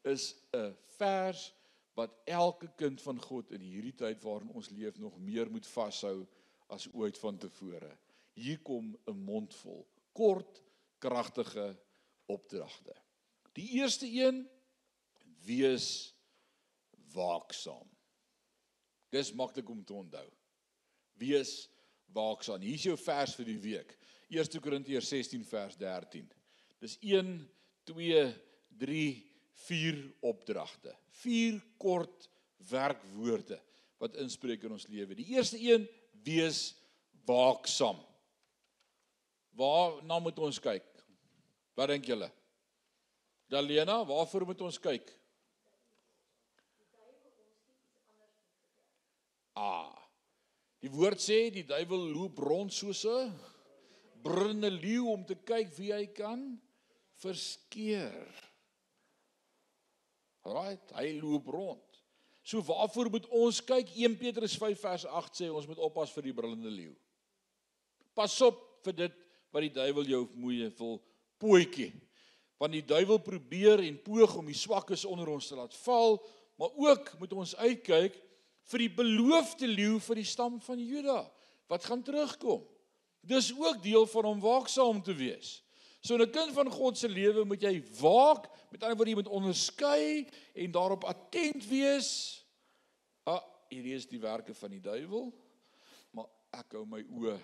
is 'n vers wat elke kind van God in hierdie tyd waarin ons leef nog meer moet vashou as ooit vantevore. Hier kom 'n mondvol kort kragtige opdragte. Die eerste een wees waaksaam. Dis maklik om te onthou. Wees waaksaam. Hier is jou vers vir die week. 1 Korintiërs 16 vers 13. Dis 1 2 3 4 opdragte. 4 kort werkwoorde wat inspreek in ons lewe. Die eerste een wees waaksaam. Waar na moet ons kyk? Wat dink julle? Dalena, waarvoor moet ons kyk? Ah. Die woord sê die duiwel loop rond soos 'n brullende leeu om te kyk wie hy kan verskeer. Right, hy loop rond. So waarvoor moet ons kyk? 1 Petrus 5 vers 8 sê ons moet oppas vir die brullende leeu. Pas op vir dit wat die duiwel jou moeë wil pootjie. Want die duiwel probeer en poog om die swakkes onder ons te laat val, maar ook moet ons uitkyk vir die beloofde leeu vir die stam van Juda wat gaan terugkom. Dis ook deel van om waaksaam te wees. So 'n kind van God se lewe moet jy waak, met ander woorde jy moet onderskei en daarop attent wees. Ah, hierdie is die werke van die duiwel. Maar ek hou my oë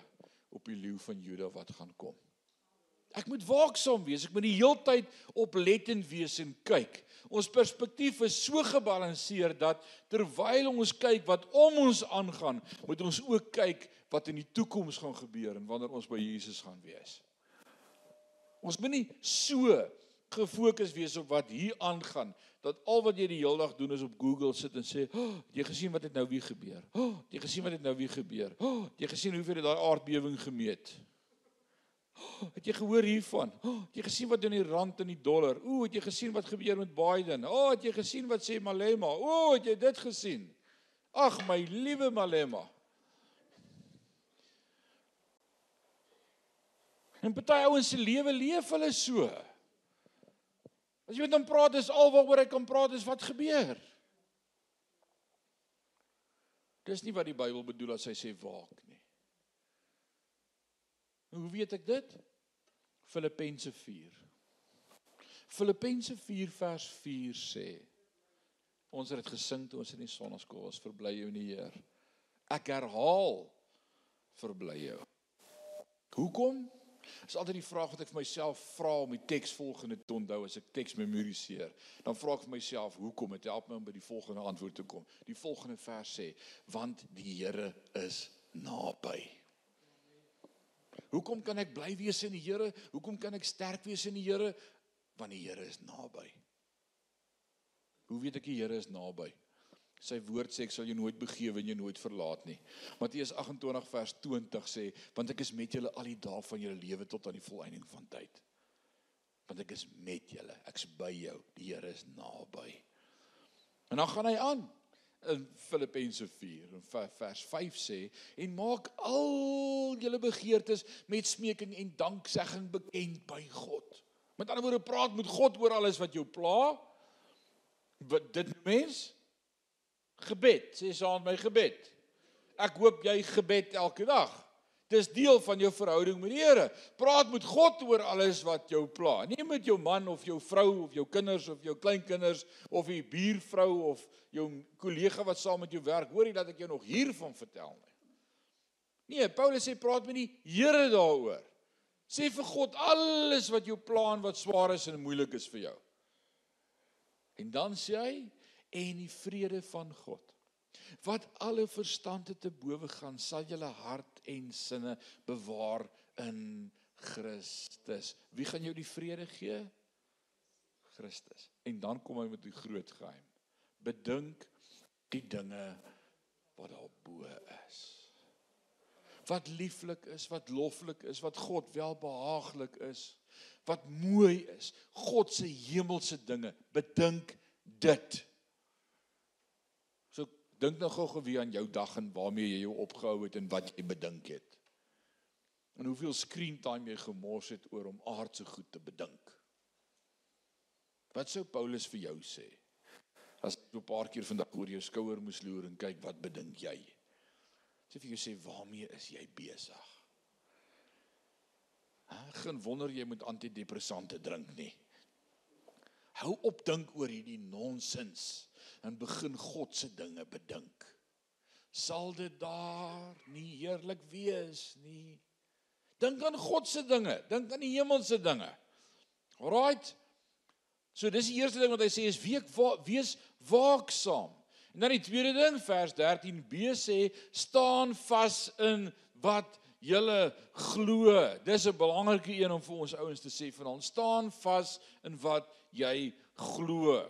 op die leeu van Juda wat gaan kom. Ek moet waaksaam wees. Ek moet die heeltyd oplettend wees en kyk. Ons perspektief is so gebalanseer dat terwyl ons kyk wat om ons aangaan, moet ons ook kyk wat in die toekoms gaan gebeur en wanneer ons by Jesus gaan wees. Ons moet nie so gefokus wees op wat hier aangaan dat al wat jy die hele dag doen is op Google sit en sê, "Oh, jy gesien wat het nou weer gebeur? Oh, jy gesien wat het nou weer gebeur? Oh, jy gesien hoeveel het daai aardbewing gemeet?" Oh, het jy gehoor hiervan? Oh, het jy gesien wat doen die rand en die dollar? Ooh, het jy gesien wat gebeur met Biden? O, oh, het jy gesien wat sê Malema? O, oh, het jy dit gesien? Ag my liewe Malema. En party ouens se lewe leef hulle so. As jy met hom praat, is al waaroor hy kan praat is wat gebeur. Dis nie wat die Bybel bedoel as hy sê waak nie. Hoe weet ek dit? Filippense 4. Filippense 4 vers 4 sê Ons het dit gesing toe ons in die sonnaskool was, verbly jou in die Heer. Ek herhaal verbly jou. Hoekom? Dis altyd die vraag wat ek vir myself vra om die teks volgende te onthou as ek teks memoriseer. Dan vra ek vir myself, hoekom? Dit help my om by die volgende antwoord te kom. Die volgende vers sê, want die Here is naby. Hoekom kan ek bly wees in die Here? Hoekom kan ek sterk wees in die Here? Want die Here is naby. Hoe weet ek die Here is naby? Sy woord sê ek sal jou nooit begewe en jou nooit verlaat nie. Matteus 28 vers 20 sê, want ek is met julle al die dae van julle lewe tot aan die volëinding van tyd. Want ek is met julle, ek's by jou. Die Here is naby. En dan gaan hy aan in Filippense 4 en vers 5 sê en maak al julle begeertes met smeking en danksegging bekend by God. Met ander woorde praat met God oor alles wat jou pla. Wat dit mens Gebed, sê saam my gebed. Ek hoop jy gebed elke dag. Dis deel van jou verhouding met die Here. Praat met God oor alles wat jou pla. Nie met jou man of jou vrou of jou kinders of jou kleinkinders of die buurvrou of jou kollega wat saam met jou werk. Hoorie dat ek jou nog hiervan vertel nie. Nee, Paulus sê praat met die Here daaroor. Sê vir God alles wat jou pla en wat swaar is en moeilik is vir jou. En dan sê hy en die vrede van God wat alle verstande te bowe gaan sal julle hart en sinne bewaar in Christus. Wie gaan jou die vrede gee? Christus. En dan kom hy met die groot geheim. Bedink die dinge wat daar bo is. Wat lieflik is, wat loflik is, wat God welbehaaglik is, wat mooi is. God se hemelse dinge. Bedink dit. Dink nou gou-gou weer aan jou dag en waarmee jy jou opgehou het en wat jy bedink het. En hoeveel screen time jy gemors het oor om aardse goed te bedink. Wat sou Paulus vir jou sê? As jy 'n paar keer vandag oor jou skouer moes loer en kyk wat bedink jy? Sê vir jou sê waarmee is jy besig? Ha, geen wonder jy moet antidepressante drink nie. Hou op dink oor hierdie nonsens en begin God se dinge bedink. Sal dit daar nie heerlik wees nie? Dink aan God se dinge, dink aan die hemelse dinge. Alraight. So dis die eerste ding wat hy sê is week wees waaksaam. En dan die tweede ding vers 13b sê staan vas in wat julle glo. Dis 'n belangrike een om vir ons ouens te sê vanaand. Staan vas in wat jy glo.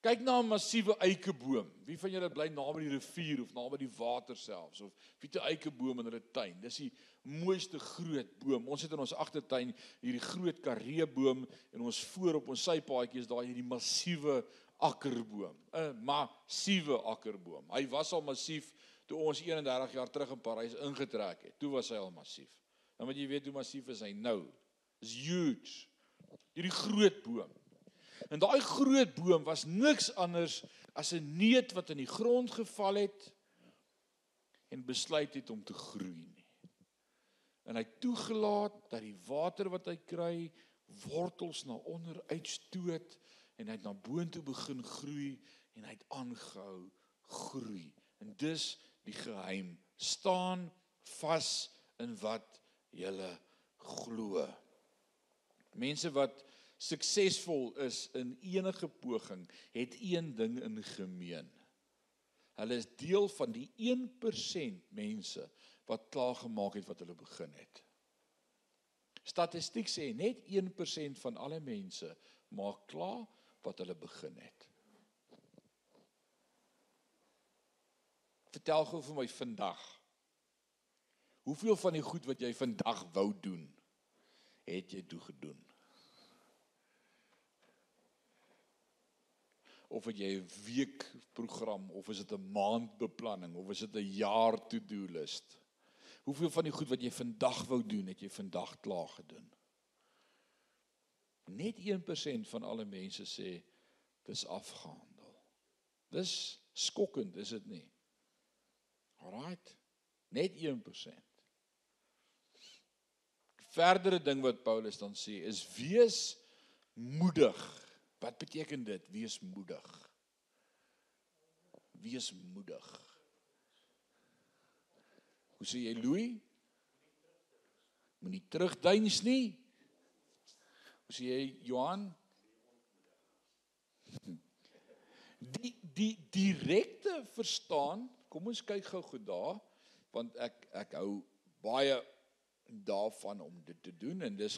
Kyk na 'n massiewe eikeboom. Wie van julle bly naby die rivier of naby die water selfs of wie 'n eikeboom in hulle tuin? Dis die mooiste groot boom. Ons het in ons agtertuin hierdie groot kareeboom en ons voor op ons sypaadjie is daar hierdie massiewe akkerboom. 'n Massiewe akkerboom. Hy was al massief toe ons 31 jaar terug in Parys ingetrek het. Toe was hy al massief. Nou moet jy weet hoe massief is hy nou. Is huge. Hierdie groot boom. En daai groot boom was niks anders as 'n neut wat in die grond geval het en besluit het om te groei nie. En hy toegelaat dat die water wat hy kry wortels na onder uitstoot en hy het na boontoe begin groei en hy het aangehou groei. En dis die geheim. staan vas in wat jy glo. Mense wat suksesvol is in enige poging het een ding in gemeen. Hulle is deel van die 1% mense wat klaar gemaak het wat hulle begin het. Statistiek sê net 1% van alle mense maak klaar wat hulle begin het. Vertel gou vir my vandag. Hoeveel van die goed wat jy vandag wou doen, het jy toe gedoen? Of het jy 'n week program of is dit 'n maand beplanning of is dit 'n jaar to-do list? Hoeveel van die goed wat jy vandag wou doen, het jy vandag klaar gedoen? Net 1% van alle mense sê dis afgehandel. Dis skokkend, is dit nie? Alraight. Net 1%. Verdere ding wat Paulus dan sê is wees moedig Wat beteken dit? Wees moedig. Wees moedig. Hoe sê jy Louis? Moenie terugduins nie. Hoe sê jy Johan? Die die direkte verstaan, kom ons kyk gou-gou daar want ek ek hou baie daarvan om dit te doen en dis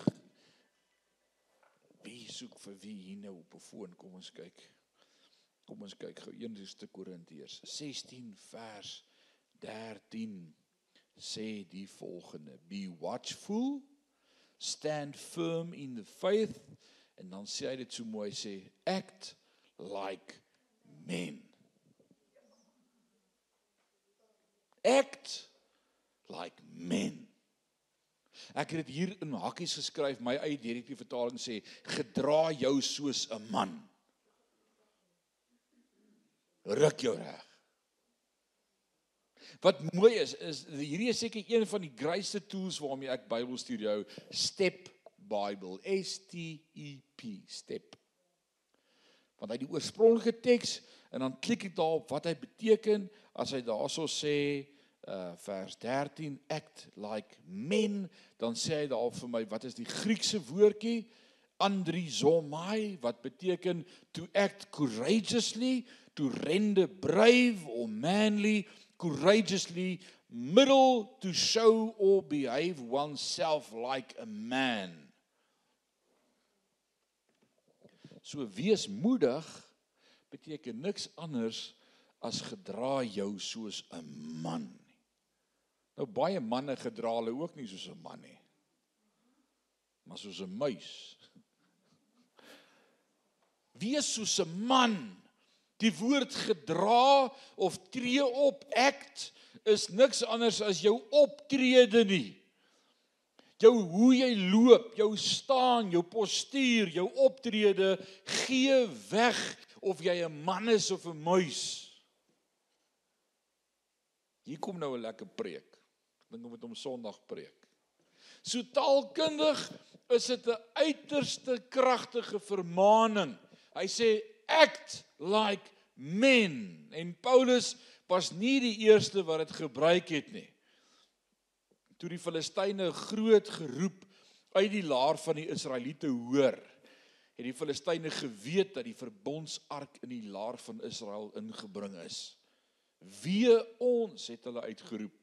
Wie soek vir wie hier nou op 'n foon? Kom ons kyk. Kom ons kyk gou 1 Korintiërs 16 vers 13 sê die volgende: Be watchful, stand firm in the faith en dan sê hy dit so mooi sê act like men. Act like men. Ek het dit hier in hakkies geskryf, my eie direkte vertaling sê gedra jou soos 'n man. Ruk jou reg. Wat mooi is is hierdie is seker een van die grootste tools waarmee ek Bybelstudie hou, Step Bible, S T E P, Step. Want hy die oorspronklike teks en dan klik ek daarop wat hy beteken as hy daarso sê uh vers 13 act like men. Dan sê hy daar vir my wat is die Griekse woordjie? Andrizomai wat beteken to act courageously to render brave or manly courageously middle to show or behave oneself like a man. So wees moedig beteken niks anders as gedra jou soos 'n man Nou baie manne gedra hulle ook nie soos 'n man nie. Maar soos 'n muis. Wees soos 'n man. Die woord gedra of tree op act is niks anders as jou optrede nie. Jou hoe jy loop, jou staan, jou postuur, jou optrede gee weg of jy 'n man is of 'n muis. Hier kom nou 'n lekker preek dink om dit om Sondag preek. So taalkundig is dit 'n uiterste kragtige vermaaning. Hy sê act like men en Paulus was nie die eerste wat dit gebruik het nie. Toe die Filistyne groot geroep uit die laar van die Israeliete hoor, het die Filistyne geweet dat die verbondsark in die laar van Israel ingebring is. Wie ons het hulle uitgeroep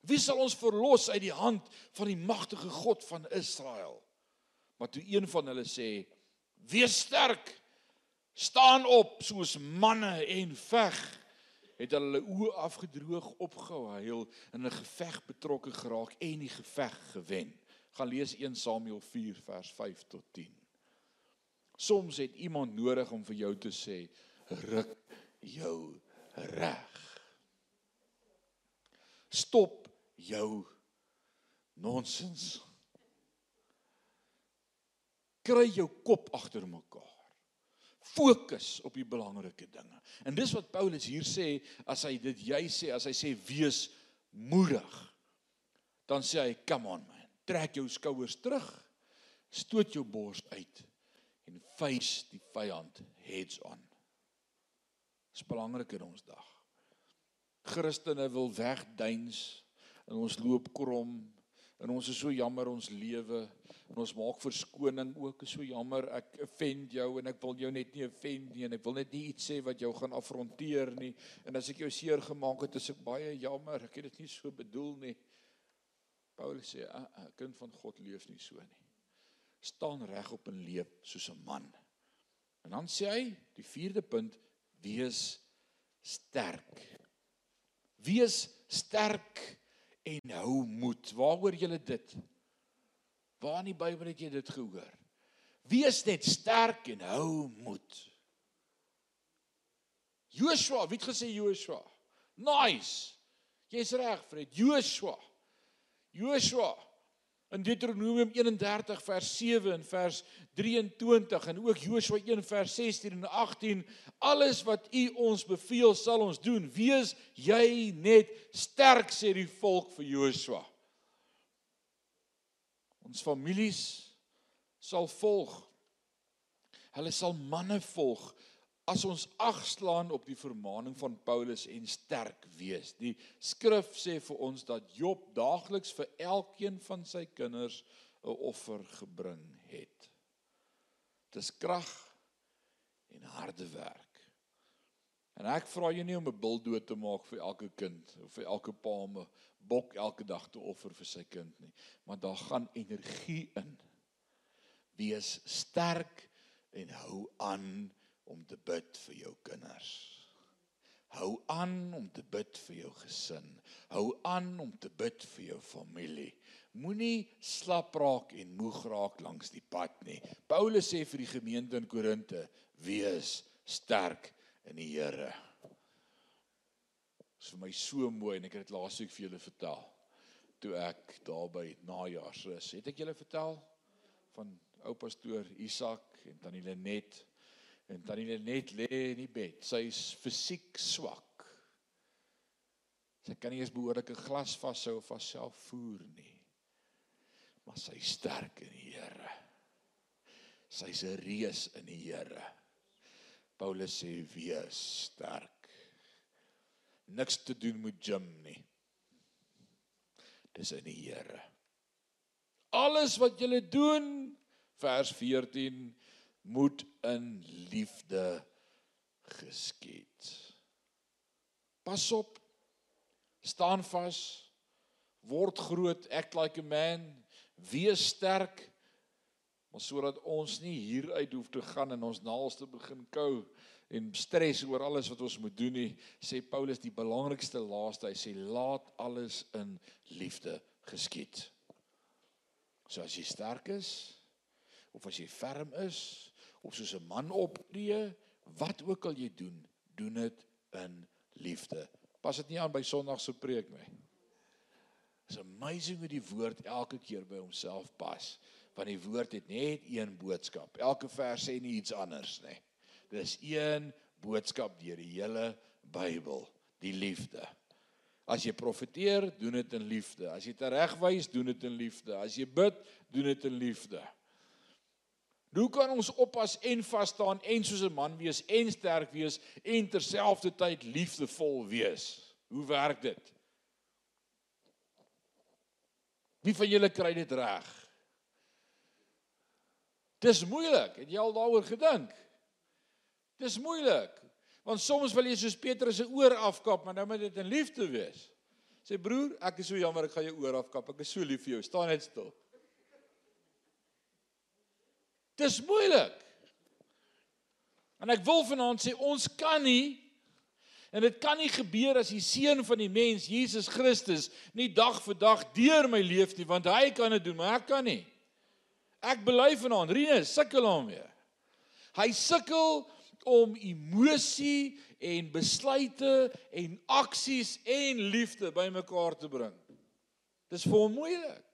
Wie sal ons verlos uit die hand van die magtige God van Israel? Maar toe een van hulle sê: "Wees sterk, staan op soos manne en veg." Het hulle oë afgedroog, opgehuil en in 'n geveg betrokke geraak en die geveg gewen. Gaan lees 1 Samuel 4 vers 5 tot 10. Soms het iemand nodig om vir jou te sê: "Ruk jou reg." Stop jou nonsens. Kry jou kop agter mekaar. Fokus op die belangrike dinge. En dis wat Paulus hier sê as hy dit jy sê as hy sê wees moedig. Dan sê hy come on man, trek jou skouers terug. Stoot jou bors uit en face die vyand heads on. Dis belangrik in ons dag. Christene wil wegduins en ons loop krom en ons is so jammer ons lewe en ons maak verskoning ook is so jammer ek offend jou en ek wil jou net nie offend nie en ek wil net nie iets sê wat jou gaan afronteer nie en as ek jou seer gemaak het is ek baie jammer ek het dit nie so bedoel nie. Paulus sê 'n ah, ah, kind van God leef nie so nie. Staan reg op en leef soos 'n man. En dan sê hy die vierde punt wees sterk. Wees sterk en hou moed. Waaroor julle dit? Waar in die Bybel het jy dit gehoor? Wees net sterk en hou moed. Joshua, wie het gesê Joshua? Nice. Jy's reg, Fred. Joshua. Joshua in Deuteronomium 31 vers 7 en vers 23 en ook Joshua 1 vers 16 en 18 alles wat u ons beveel sal ons doen. Wees jy net sterk sê die volk vir Joshua. Ons families sal volg. Hulle sal manne volg as ons agslaan op die vermaaning van Paulus en sterk wees. Die skrif sê vir ons dat Job daagliks vir elkeen van sy kinders 'n offer gebring het. Dis krag en harde werk. En ek vra jou nie om 'n bil dood te maak vir elke kind of vir elke pa om 'n bok elke dag te offer vir sy kind nie, maar daar gaan energie in. Wees sterk en hou aan om te bid vir jou kinders. Hou aan om te bid vir jou gesin. Hou aan om te bid vir jou familie. Moenie slap raak en moeg raak langs die pad nie. Paulus sê vir die gemeente in Korinte: "Wees sterk in die Here." Dit is vir my so mooi en ek het dit laasweek vir julle vertel toe ek daar by najaarsrus. Het ek julle vertel van ou pastoor Isak en tannie Lenet En tannie net lê in die bed. Sy's fisiek swak. Sy kan nie eens behoorlik 'n glas vashou of haarself voer nie. Maar sy sterk in die Here. Sy's 'n reus in die Here. Paulus sê wees sterk. Niks te doen met gym nie. Dis in die Here. Alles wat jy doen vers 14 moet in liefde geskied. Pas op. Staan vas. Word groot, act like a man. Wees sterk. Maar sodat ons nie hier uit hoef te gaan en ons naalste begin kou en stres oor alles wat ons moet doen nie, sê Paulus die belangrikste laaste, hy sê laat alles in liefde geskied. So as jy sterk is of as jy ferm is, of soos 'n man optree, wat ook al jy doen, doen dit in liefde. Pas dit nie aan by Sondag se preek nie. It's amazing hoe die woord elke keer by homself pas, want die woord het net een boodskap. Elke vers sê nie iets anders nie. Dis een boodskap deur die hele Bybel, die liefde. As jy profeteer, doen dit in liefde. As jy teregwys, doen dit in liefde. As jy bid, doen dit in liefde. Hoe kan ons oppas en vas staan en soos 'n man wees en sterk wees en terselfdertyd liefdevol wees? Hoe werk dit? Wie van julle kry dit reg? Dis moeilik. Het jy al daaroor gedink? Dis moeilik. Want soms wil jy soos Petrus se oor afkap, maar nou moet dit in liefde wees. Sê broer, ek is so jammer ek gaan jou oor afkap. Ek is so lief vir jou. Staan net stil. Dis moeilik. En ek wil vanaand sê ons kan nie en dit kan nie gebeur as die seun van die mens Jesus Christus nie dag vir dag deur my leef nie want hy kan dit doen maar ek kan nie. Ek bely vanaand Rinus sukkel hom weer. Hy sukkel om emosie en besluite en aksies en liefde bymekaar te bring. Dis vir hom moeilik.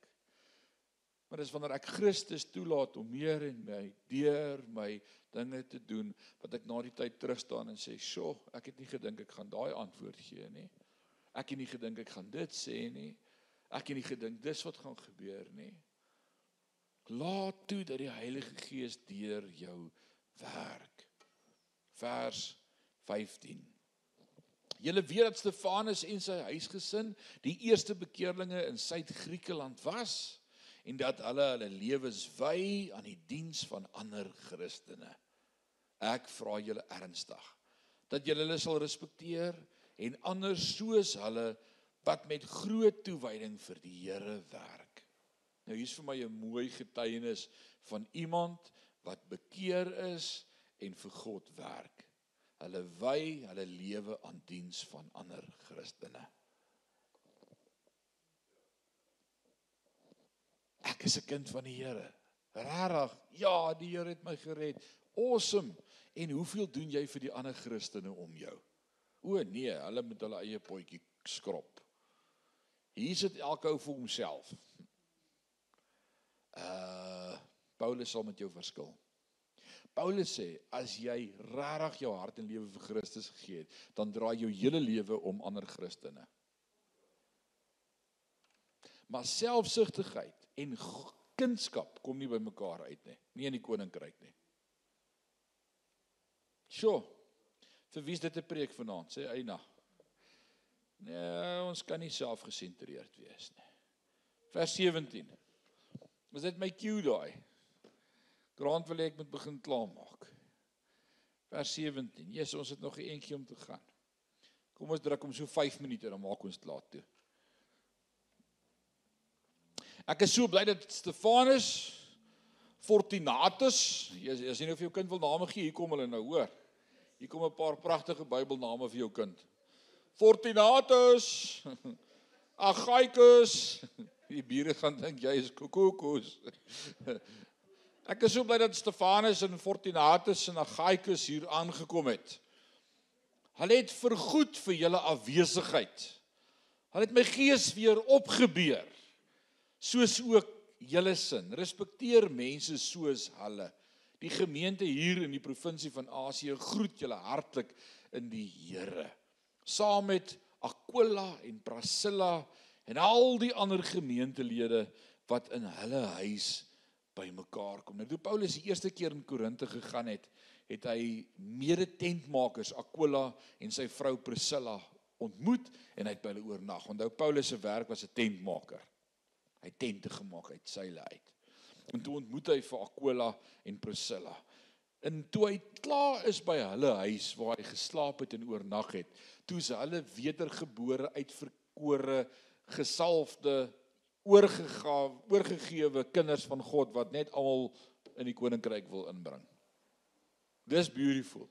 Maar dis wanneer ek Christus toelaat om meer en my deur my dinge te doen wat ek na die tyd terug staan en sê, "Sjoe, ek het nie gedink ek gaan daai antwoord gee nie. Ek het nie gedink ek gaan dit sê nie. Ek het nie gedink dis wat gaan gebeur nie." Laat toe dat die Heilige Gees deur jou werk. Vers 15. Julle weet dat Stefanus en sy huisgesin die eerste bekeerlinge in Suid-Griekeland was en dat hulle hulle lewens wy aan die diens van ander Christene. Ek vra julle ernstig dat julle hulle sal respekteer en anders soos hulle wat met groot toewyding vir die Here werk. Nou hier's vir my 'n mooi getuienis van iemand wat bekeer is en vir God werk. Hulle wy hulle lewe aan diens van ander Christene. Ek is 'n kind van die Here. Regtig? Ja, die Here het my gered. Awesome. En hoeveel doen jy vir die ander Christene om jou? O nee, hulle moet hulle eie potjie skrop. Hier sit elke ou vir homself. Uh Paulus sal met jou verskil. Paulus sê as jy regtig jou hart en lewe vir Christus gegee het, dan draai jou hele lewe om ander Christene. Maar selfsugtigheid en kindskap kom nie by mekaar uit nie, nie in die koninkryk nie. Sjoe. Vir wie is dit 'n preek vanaand? Sê Eina. Nee, ons kan nie selfgesentreerd wees nie. Vers 17. Was dit my cue daai? Grant wil ek moet begin klaarmaak. Vers 17. Jesus, ons het nog 'n entjie om te gaan. Kom ons druk om so 5 minute dan maak ons klaar toe. Ek is so bly dat Stefanus Fortunatus, jy as jy nou vir jou kind wil name gee, hier kom hulle nou, hoor. Hier kom 'n paar pragtige Bybelname vir jou kind. Fortunatus, Agaikus. Die bure gaan dink jy is kokokos. Ek is so bly dat Stefanus en Fortunatus en Agaikus hier aangekom het. Hulle het vergoed vir julle afwesigheid. Hulle het my gees weer opgebeur soos ook julle sin. Respekteer mense soos hulle. Die gemeente hier in die provinsie van Asië groet julle hartlik in die Here. Saam met Aquila en Priscilla en al die ander gemeentelede wat in hulle huis bymekaar kom. Nou toe Paulus die eerste keer in Korinte gegaan het, het hy mede-tentmakers Aquila en sy vrou Priscilla ontmoet en hy het by hulle oornag. Onthou Paulus se werk was 'n tentmaker. Hy tente gemaak uit seile uit. En toe ontmoet hy vir Aquila en Priscilla. En toe hy klaar is by hulle huis waar hy geslaap het en oornag het, toe is hulle wedergebore uitverkore gesalfde oorgegawe oorgegewe kinders van God wat net almal in die koninkryk wil inbring. Dis beautiful.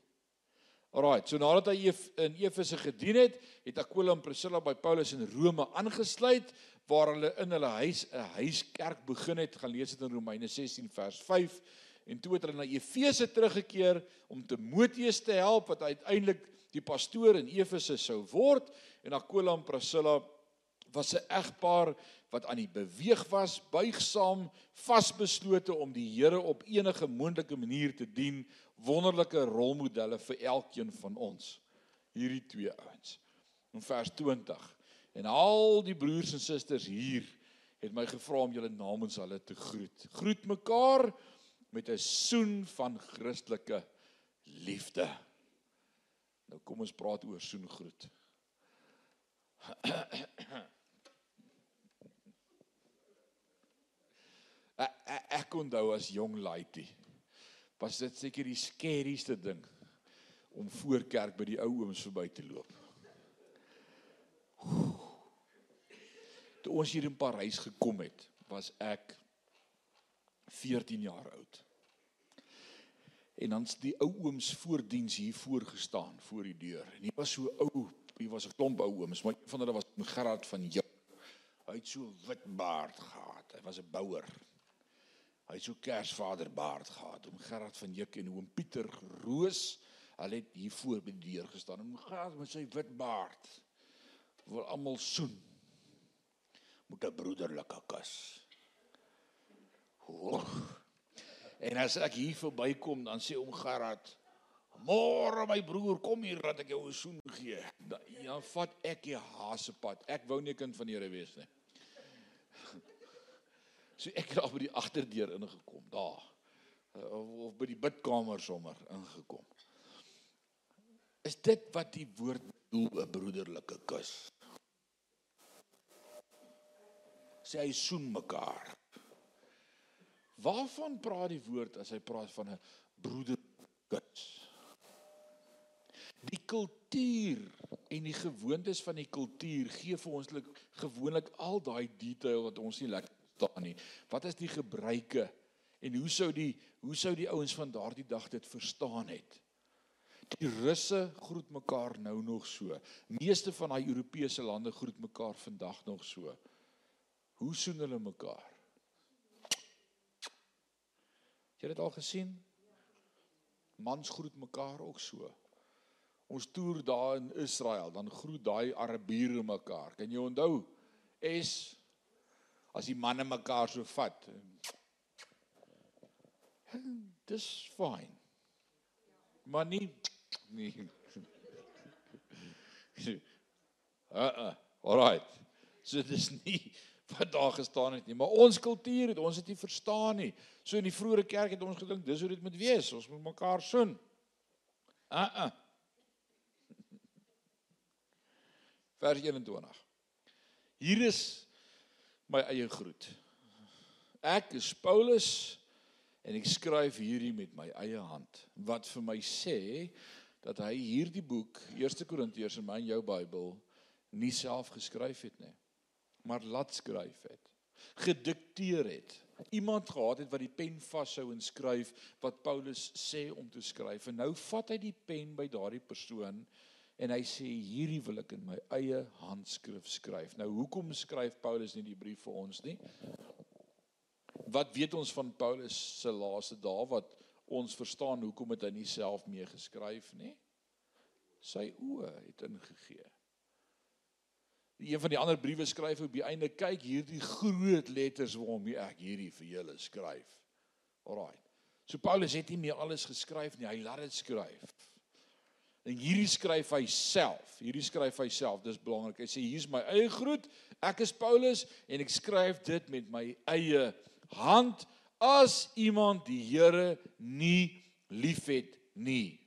Alraait, so nadat hy in Efese gedien het, het Aquila en Priscilla by Paulus in Rome aangesluit waar hulle in hulle huis 'n huiskerk begin het. Gaan lees dit in Romeine 16 vers 5 en toe het hulle na Efese teruggekeer om Timoteus te help wat uiteindelik die pastoor in Efese sou word en Aquila en Priscilla was 'n egpaar wat aan die beweeg was, buigsaam, vasbeslote om die Here op enige moontlike manier te dien, wonderlike rolmodelle vir elkeen van ons. Hierdie twee ouens. In vers 20 En al die broers en susters hier het my gevra om julle namens hulle te groet. Groet mekaar met 'n soen van Christelike liefde. Nou kom ons praat oor soengroet. ek onthou as jong laaitie was dit seker die skerieste ding om voor kerk by die ou ooms verby te loop. Toe ons hier in Parys gekom het, was ek 14 jaar oud. En dan's die ou ooms voordiens hier voorgestaan voor die deur. En hier was so ou, hier was 'n klomp ou ooms, maar een van hulle was Gerard van Juk. Hy het so wit baard gehad. Hy was 'n bouer. Hy het so Kersvader baard gehad. Oom Gerard van Juk en oom Pieter Roos. Hulle het hier voor by die deur gestaan en gaan met sy wit baard. Wil almal soen. Met 'n broederlike kus. Oh. En as ek hier verbykom, dan sê oom Gerard, "Môre my broer, kom hier dat ek jou 'n soen gee." Dan ja, vat ek die hasepad. Ek wou nie kind van die Here wees nie. So ek het daar by die agterdeur ingekom, daar. Of, of by die bidkamer sommer ingekom. Is dit wat die woord bedoel 'n broederlike kus? Sê hy soen mekaar. Waarvan praat die woord as hy praat van 'n broederkus? Die kultuur en die gewoontes van die kultuur gee vir ons gewoonlik al daai detail wat ons nie lekker verstaan nie. Wat is die gebruike en hoe sou die hoe sou die ouens van daardie dag dit verstaan het? Die Russe groet mekaar nou nog so. Meeste van daai Europese lande groet mekaar vandag nog so. Hoe soen hulle mekaar? Het jy dit al gesien? Mans groet mekaar ook so. Ons toer daar in Israel, dan groet daai Arabiere mekaar. Kan jy onthou? Es as die manne mekaar so vat. Dis fyn. Maar nie nie. Uh uh. Alright. So dis nie wat daar gestaan het nie, maar ons kultuur het ons het nie verstaan nie. So in die vroeë kerk het ons gedink dis hoe dit moet wees. Ons moet mekaar soen. Uh uh. Vers 21. Hier is my eie groet. Ek is Paulus en ek skryf hierdie met my eie hand wat vir my sê dat hy hierdie boek 1 Korintiërs in my en jou Bybel nie self geskryf het nie maar laat skryf het gedikteer het iemand gehad het wat die pen vashou en skryf wat Paulus sê om te skryf en nou vat hy die pen by daardie persoon En hy sê hierdie wil ek in my eie handskrif skryf. Nou hoekom skryf Paulus nie die brief vir ons nie? Wat weet ons van Paulus se laaste dae wat ons verstaan hoekom het hy nie self mee geskryf nie? Sy oë het ingegee. Een van die ander briewe skryf op die einde kyk hierdie groot letters waarmee ek hierdie vir julle skryf. Alraai. So Paulus het nie meer alles geskryf nie, hy laat dit skryf. En hierdie skryf hy self. Hierdie skryf hy self. Dis belangrik. Hy sê hier's my eie groet. Ek is Paulus en ek skryf dit met my eie hand as iemand die Here nie liefhet nie.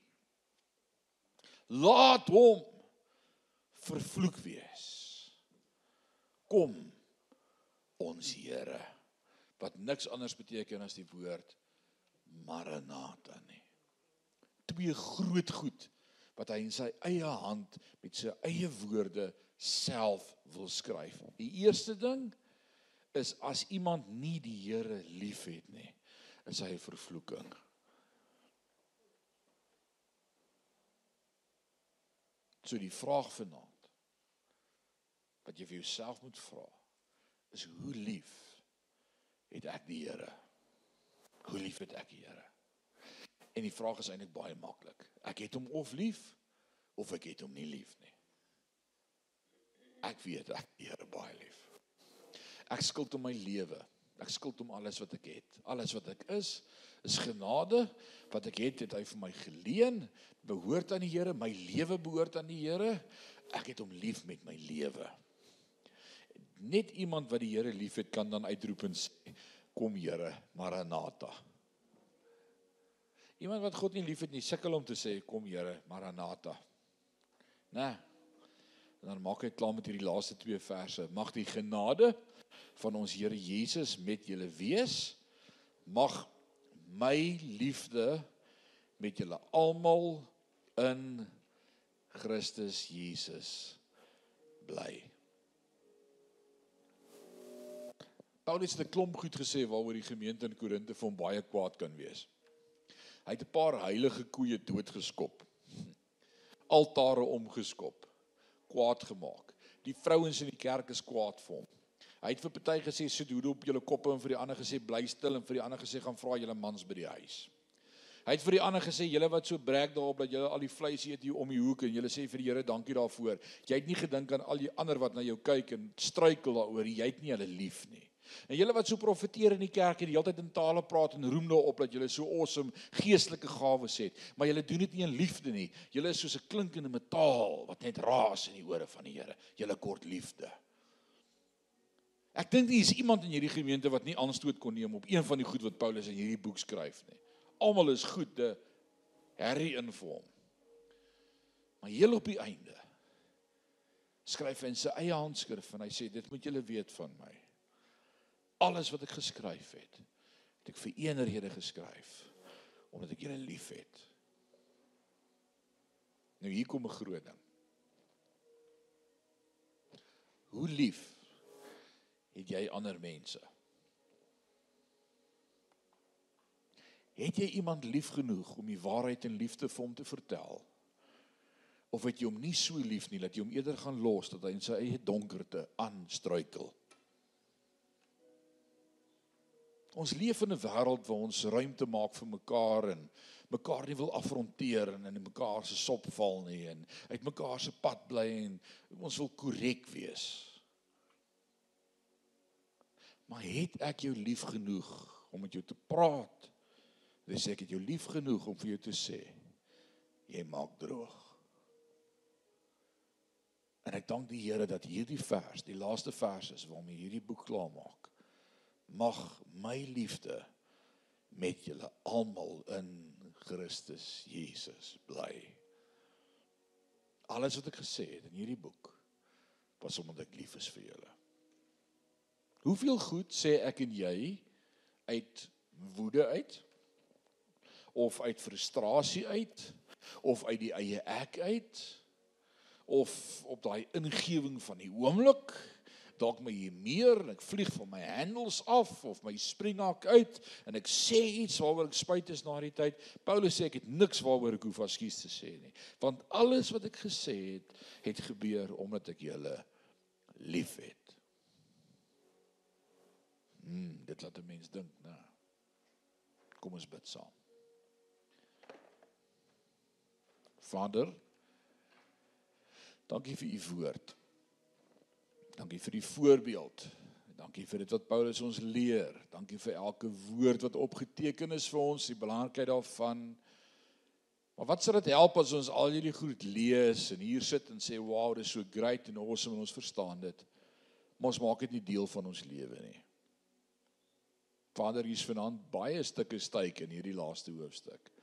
Laat hom vervloek wees. Kom ons Here wat niks anders beteken as die woord Maranatha nie. Twee groot goed wat hy in sy eie hand met sy eie woorde self wil skryf. Die eerste ding is as iemand nie die Here liefhet nie, is hy 'n vervloeking. So die vraag vanaand wat jy vir jouself moet vra is hoe lief het ek die Here? Hoe lief het ek die Here? En die vraag is eintlik baie maklik. Ek het hom of lief of ek het hom nie lief nie. Ek weet ek die Here baie lief. Ek skuld hom my lewe. Ek skuld hom alles wat ek het. Alles wat ek is is genade. Wat ek het, het hy vir my geleen. Behoort aan die Here. My lewe behoort aan die Here. Ek het hom lief met my lewe. Net iemand wat die Here liefhet kan dan uitroep en sê kom Here, Maranatha. Iemand wat God nie liefhet nie, sukkel om te sê kom Here, Maranatha. Né? En dan maak hy klaar met hierdie laaste twee verse. Mag die genade van ons Here Jesus met julle wees. Mag my liefde met julle almal in Christus Jesus bly. Paulus het 'n klomp goed gesê waaroor die gemeente in Korinte van baie kwaad kan wees. Hy het 'n paar heilige koeie doodgeskop. Altare omgeskop. Kwaad gemaak. Die vrouens in die kerk is kwaad vir hom. Hy het vir party gesê sit hoede op julle koppe en vir die ander gesê bly stil en vir die ander gesê gaan vra julle mans by die huis. Hy het vir die ander gesê, julle wat so breek daarop dat julle al die vleis eet hier om die hoek en julle sê vir die Here dankie daarvoor. Jy het nie gedink aan al die ander wat na jou kyk en struikel daaroor. Jy het nie hulle lief nie. En julle wat so profeteer in die kerk en die hele tyd in tale praat en roem daarop dat julle so awesome geestelike gawes het, maar julle doen dit nie in liefde nie. Julle is soos 'n klinkende metaal wat net raas in die ore van die Here. Julle kort liefde. Ek dink daar is iemand in hierdie gemeente wat nie aanstoot kon neem op een van die goed wat Paulus in hierdie boek skryf nie. Almal is goed te herrie in vir hom. Maar heel op die einde skryf hy in sy eie handskrif en hy sê dit moet julle weet van my alles wat ek geskryf het, het ek vir een rede geskryf, omdat ek julle liefhet. Nou hier kom 'n groot ding. Hoe lief het jy ander mense? Het jy iemand lief genoeg om die waarheid en liefde vir hom te vertel? Of het jy hom nie so lief nie dat jy hom eerder gaan los dat hy in sy eie donkerte aanstruikel? Ons leef in 'n wêreld waar ons ruimte maak vir mekaar en mekaar nie wil afronteer en in mekaar se sop val nie en uit mekaar se pad bly en ons wil korrek wees. Maar het ek jou lief genoeg om met jou te praat? Dis ek het jou lief genoeg om vir jou te sê jy maak droog. En ek dank die Here dat hierdie vers, die laaste vers is waarmee hierdie boek klaar maak mag my liefde met julle almal in Christus Jesus bly. Alles wat ek gesê het in hierdie boek was omdat ek lief is vir julle. Hoeveel goed sê ek en jy uit woede uit of uit frustrasie uit of uit die eie ek uit of op daai ingewing van die oomblik dalk my hier meer en ek vlieg van my handles af of my springhak uit en ek sê iets waaroor ek spyt is na die tyd. Paulus sê ek het niks waaroor ek hoef ekskuus te sê nie. Want alles wat ek gesê het, het gebeur omdat ek julle liefhet. Hmm, dit laat 'n mens dink, né? Kom ons bid saam. Vader, dankie vir u woord. Dankie vir die voorbeeld. Dankie vir dit wat Paulus ons leer. Dankie vir elke woord wat opgeteken is vir ons, die belangrikheid daarvan. Maar wat sou dit help as ons al hierdie goed lees en hier sit en sê, "Wow, dit is so great en awesome en ons verstaan dit." Maar ons maak dit nie deel van ons lewe nie. Vader, hier's vanaand baie stukke styk in hierdie laaste hoofstuk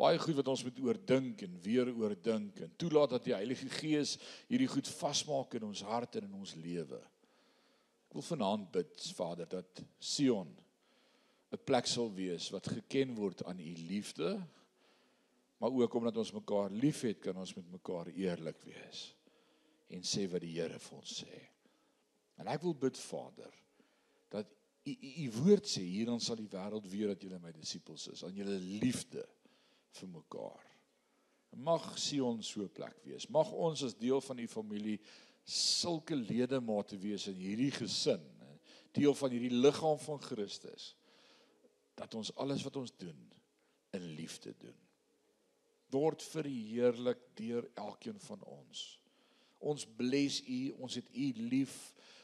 baie goed wat ons moet oordink en weer oordink en toelaat dat die Heilige Gees hierdie goed vasmaak in ons hart en in ons lewe. Ek wil vanaand bid, Vader, dat Sion 'n plek sal wees wat geken word aan u liefde, maar ook omdat ons mekaar liefhet, kan ons met mekaar eerlik wees en sê wat die Here vir ons sê. En ek wil bid, Vader, dat u u woord sê hieran sal die wêreld weet dat julle my disippels is, aan julle liefde vir mekaar. Mag Sion so 'n plek wees. Mag ons as deel van u familie sulke ledemate wees in hierdie gesin, deel van hierdie liggaam van Christus dat ons alles wat ons doen in liefde doen. Word verheerlik deur elkeen van ons. Ons bless u, ons het u lief.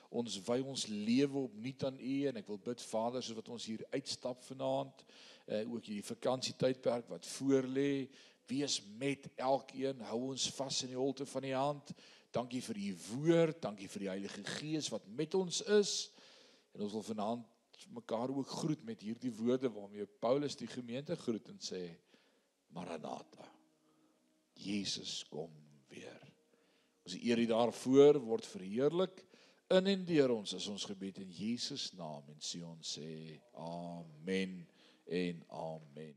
Ons wy ons lewe opnuut aan u en ek wil bid Vader soos wat ons hier uitstap vanaand uh, ook hierdie vakansietydperk wat voorlê. Wees met elkeen, hou ons vas in die holte van die hand. Dankie vir u woord, dankie vir die Heilige Gees wat met ons is. En ons wil vanaand mekaar ook groet met hierdie woorde waarmee Paulus die gemeente groet en sê Maranatha. Jesus kom weer. Ons eer U daarvoor word verheerlik in en deur ons as ons gebed in Jesus naam en sê ons sê amen en amen.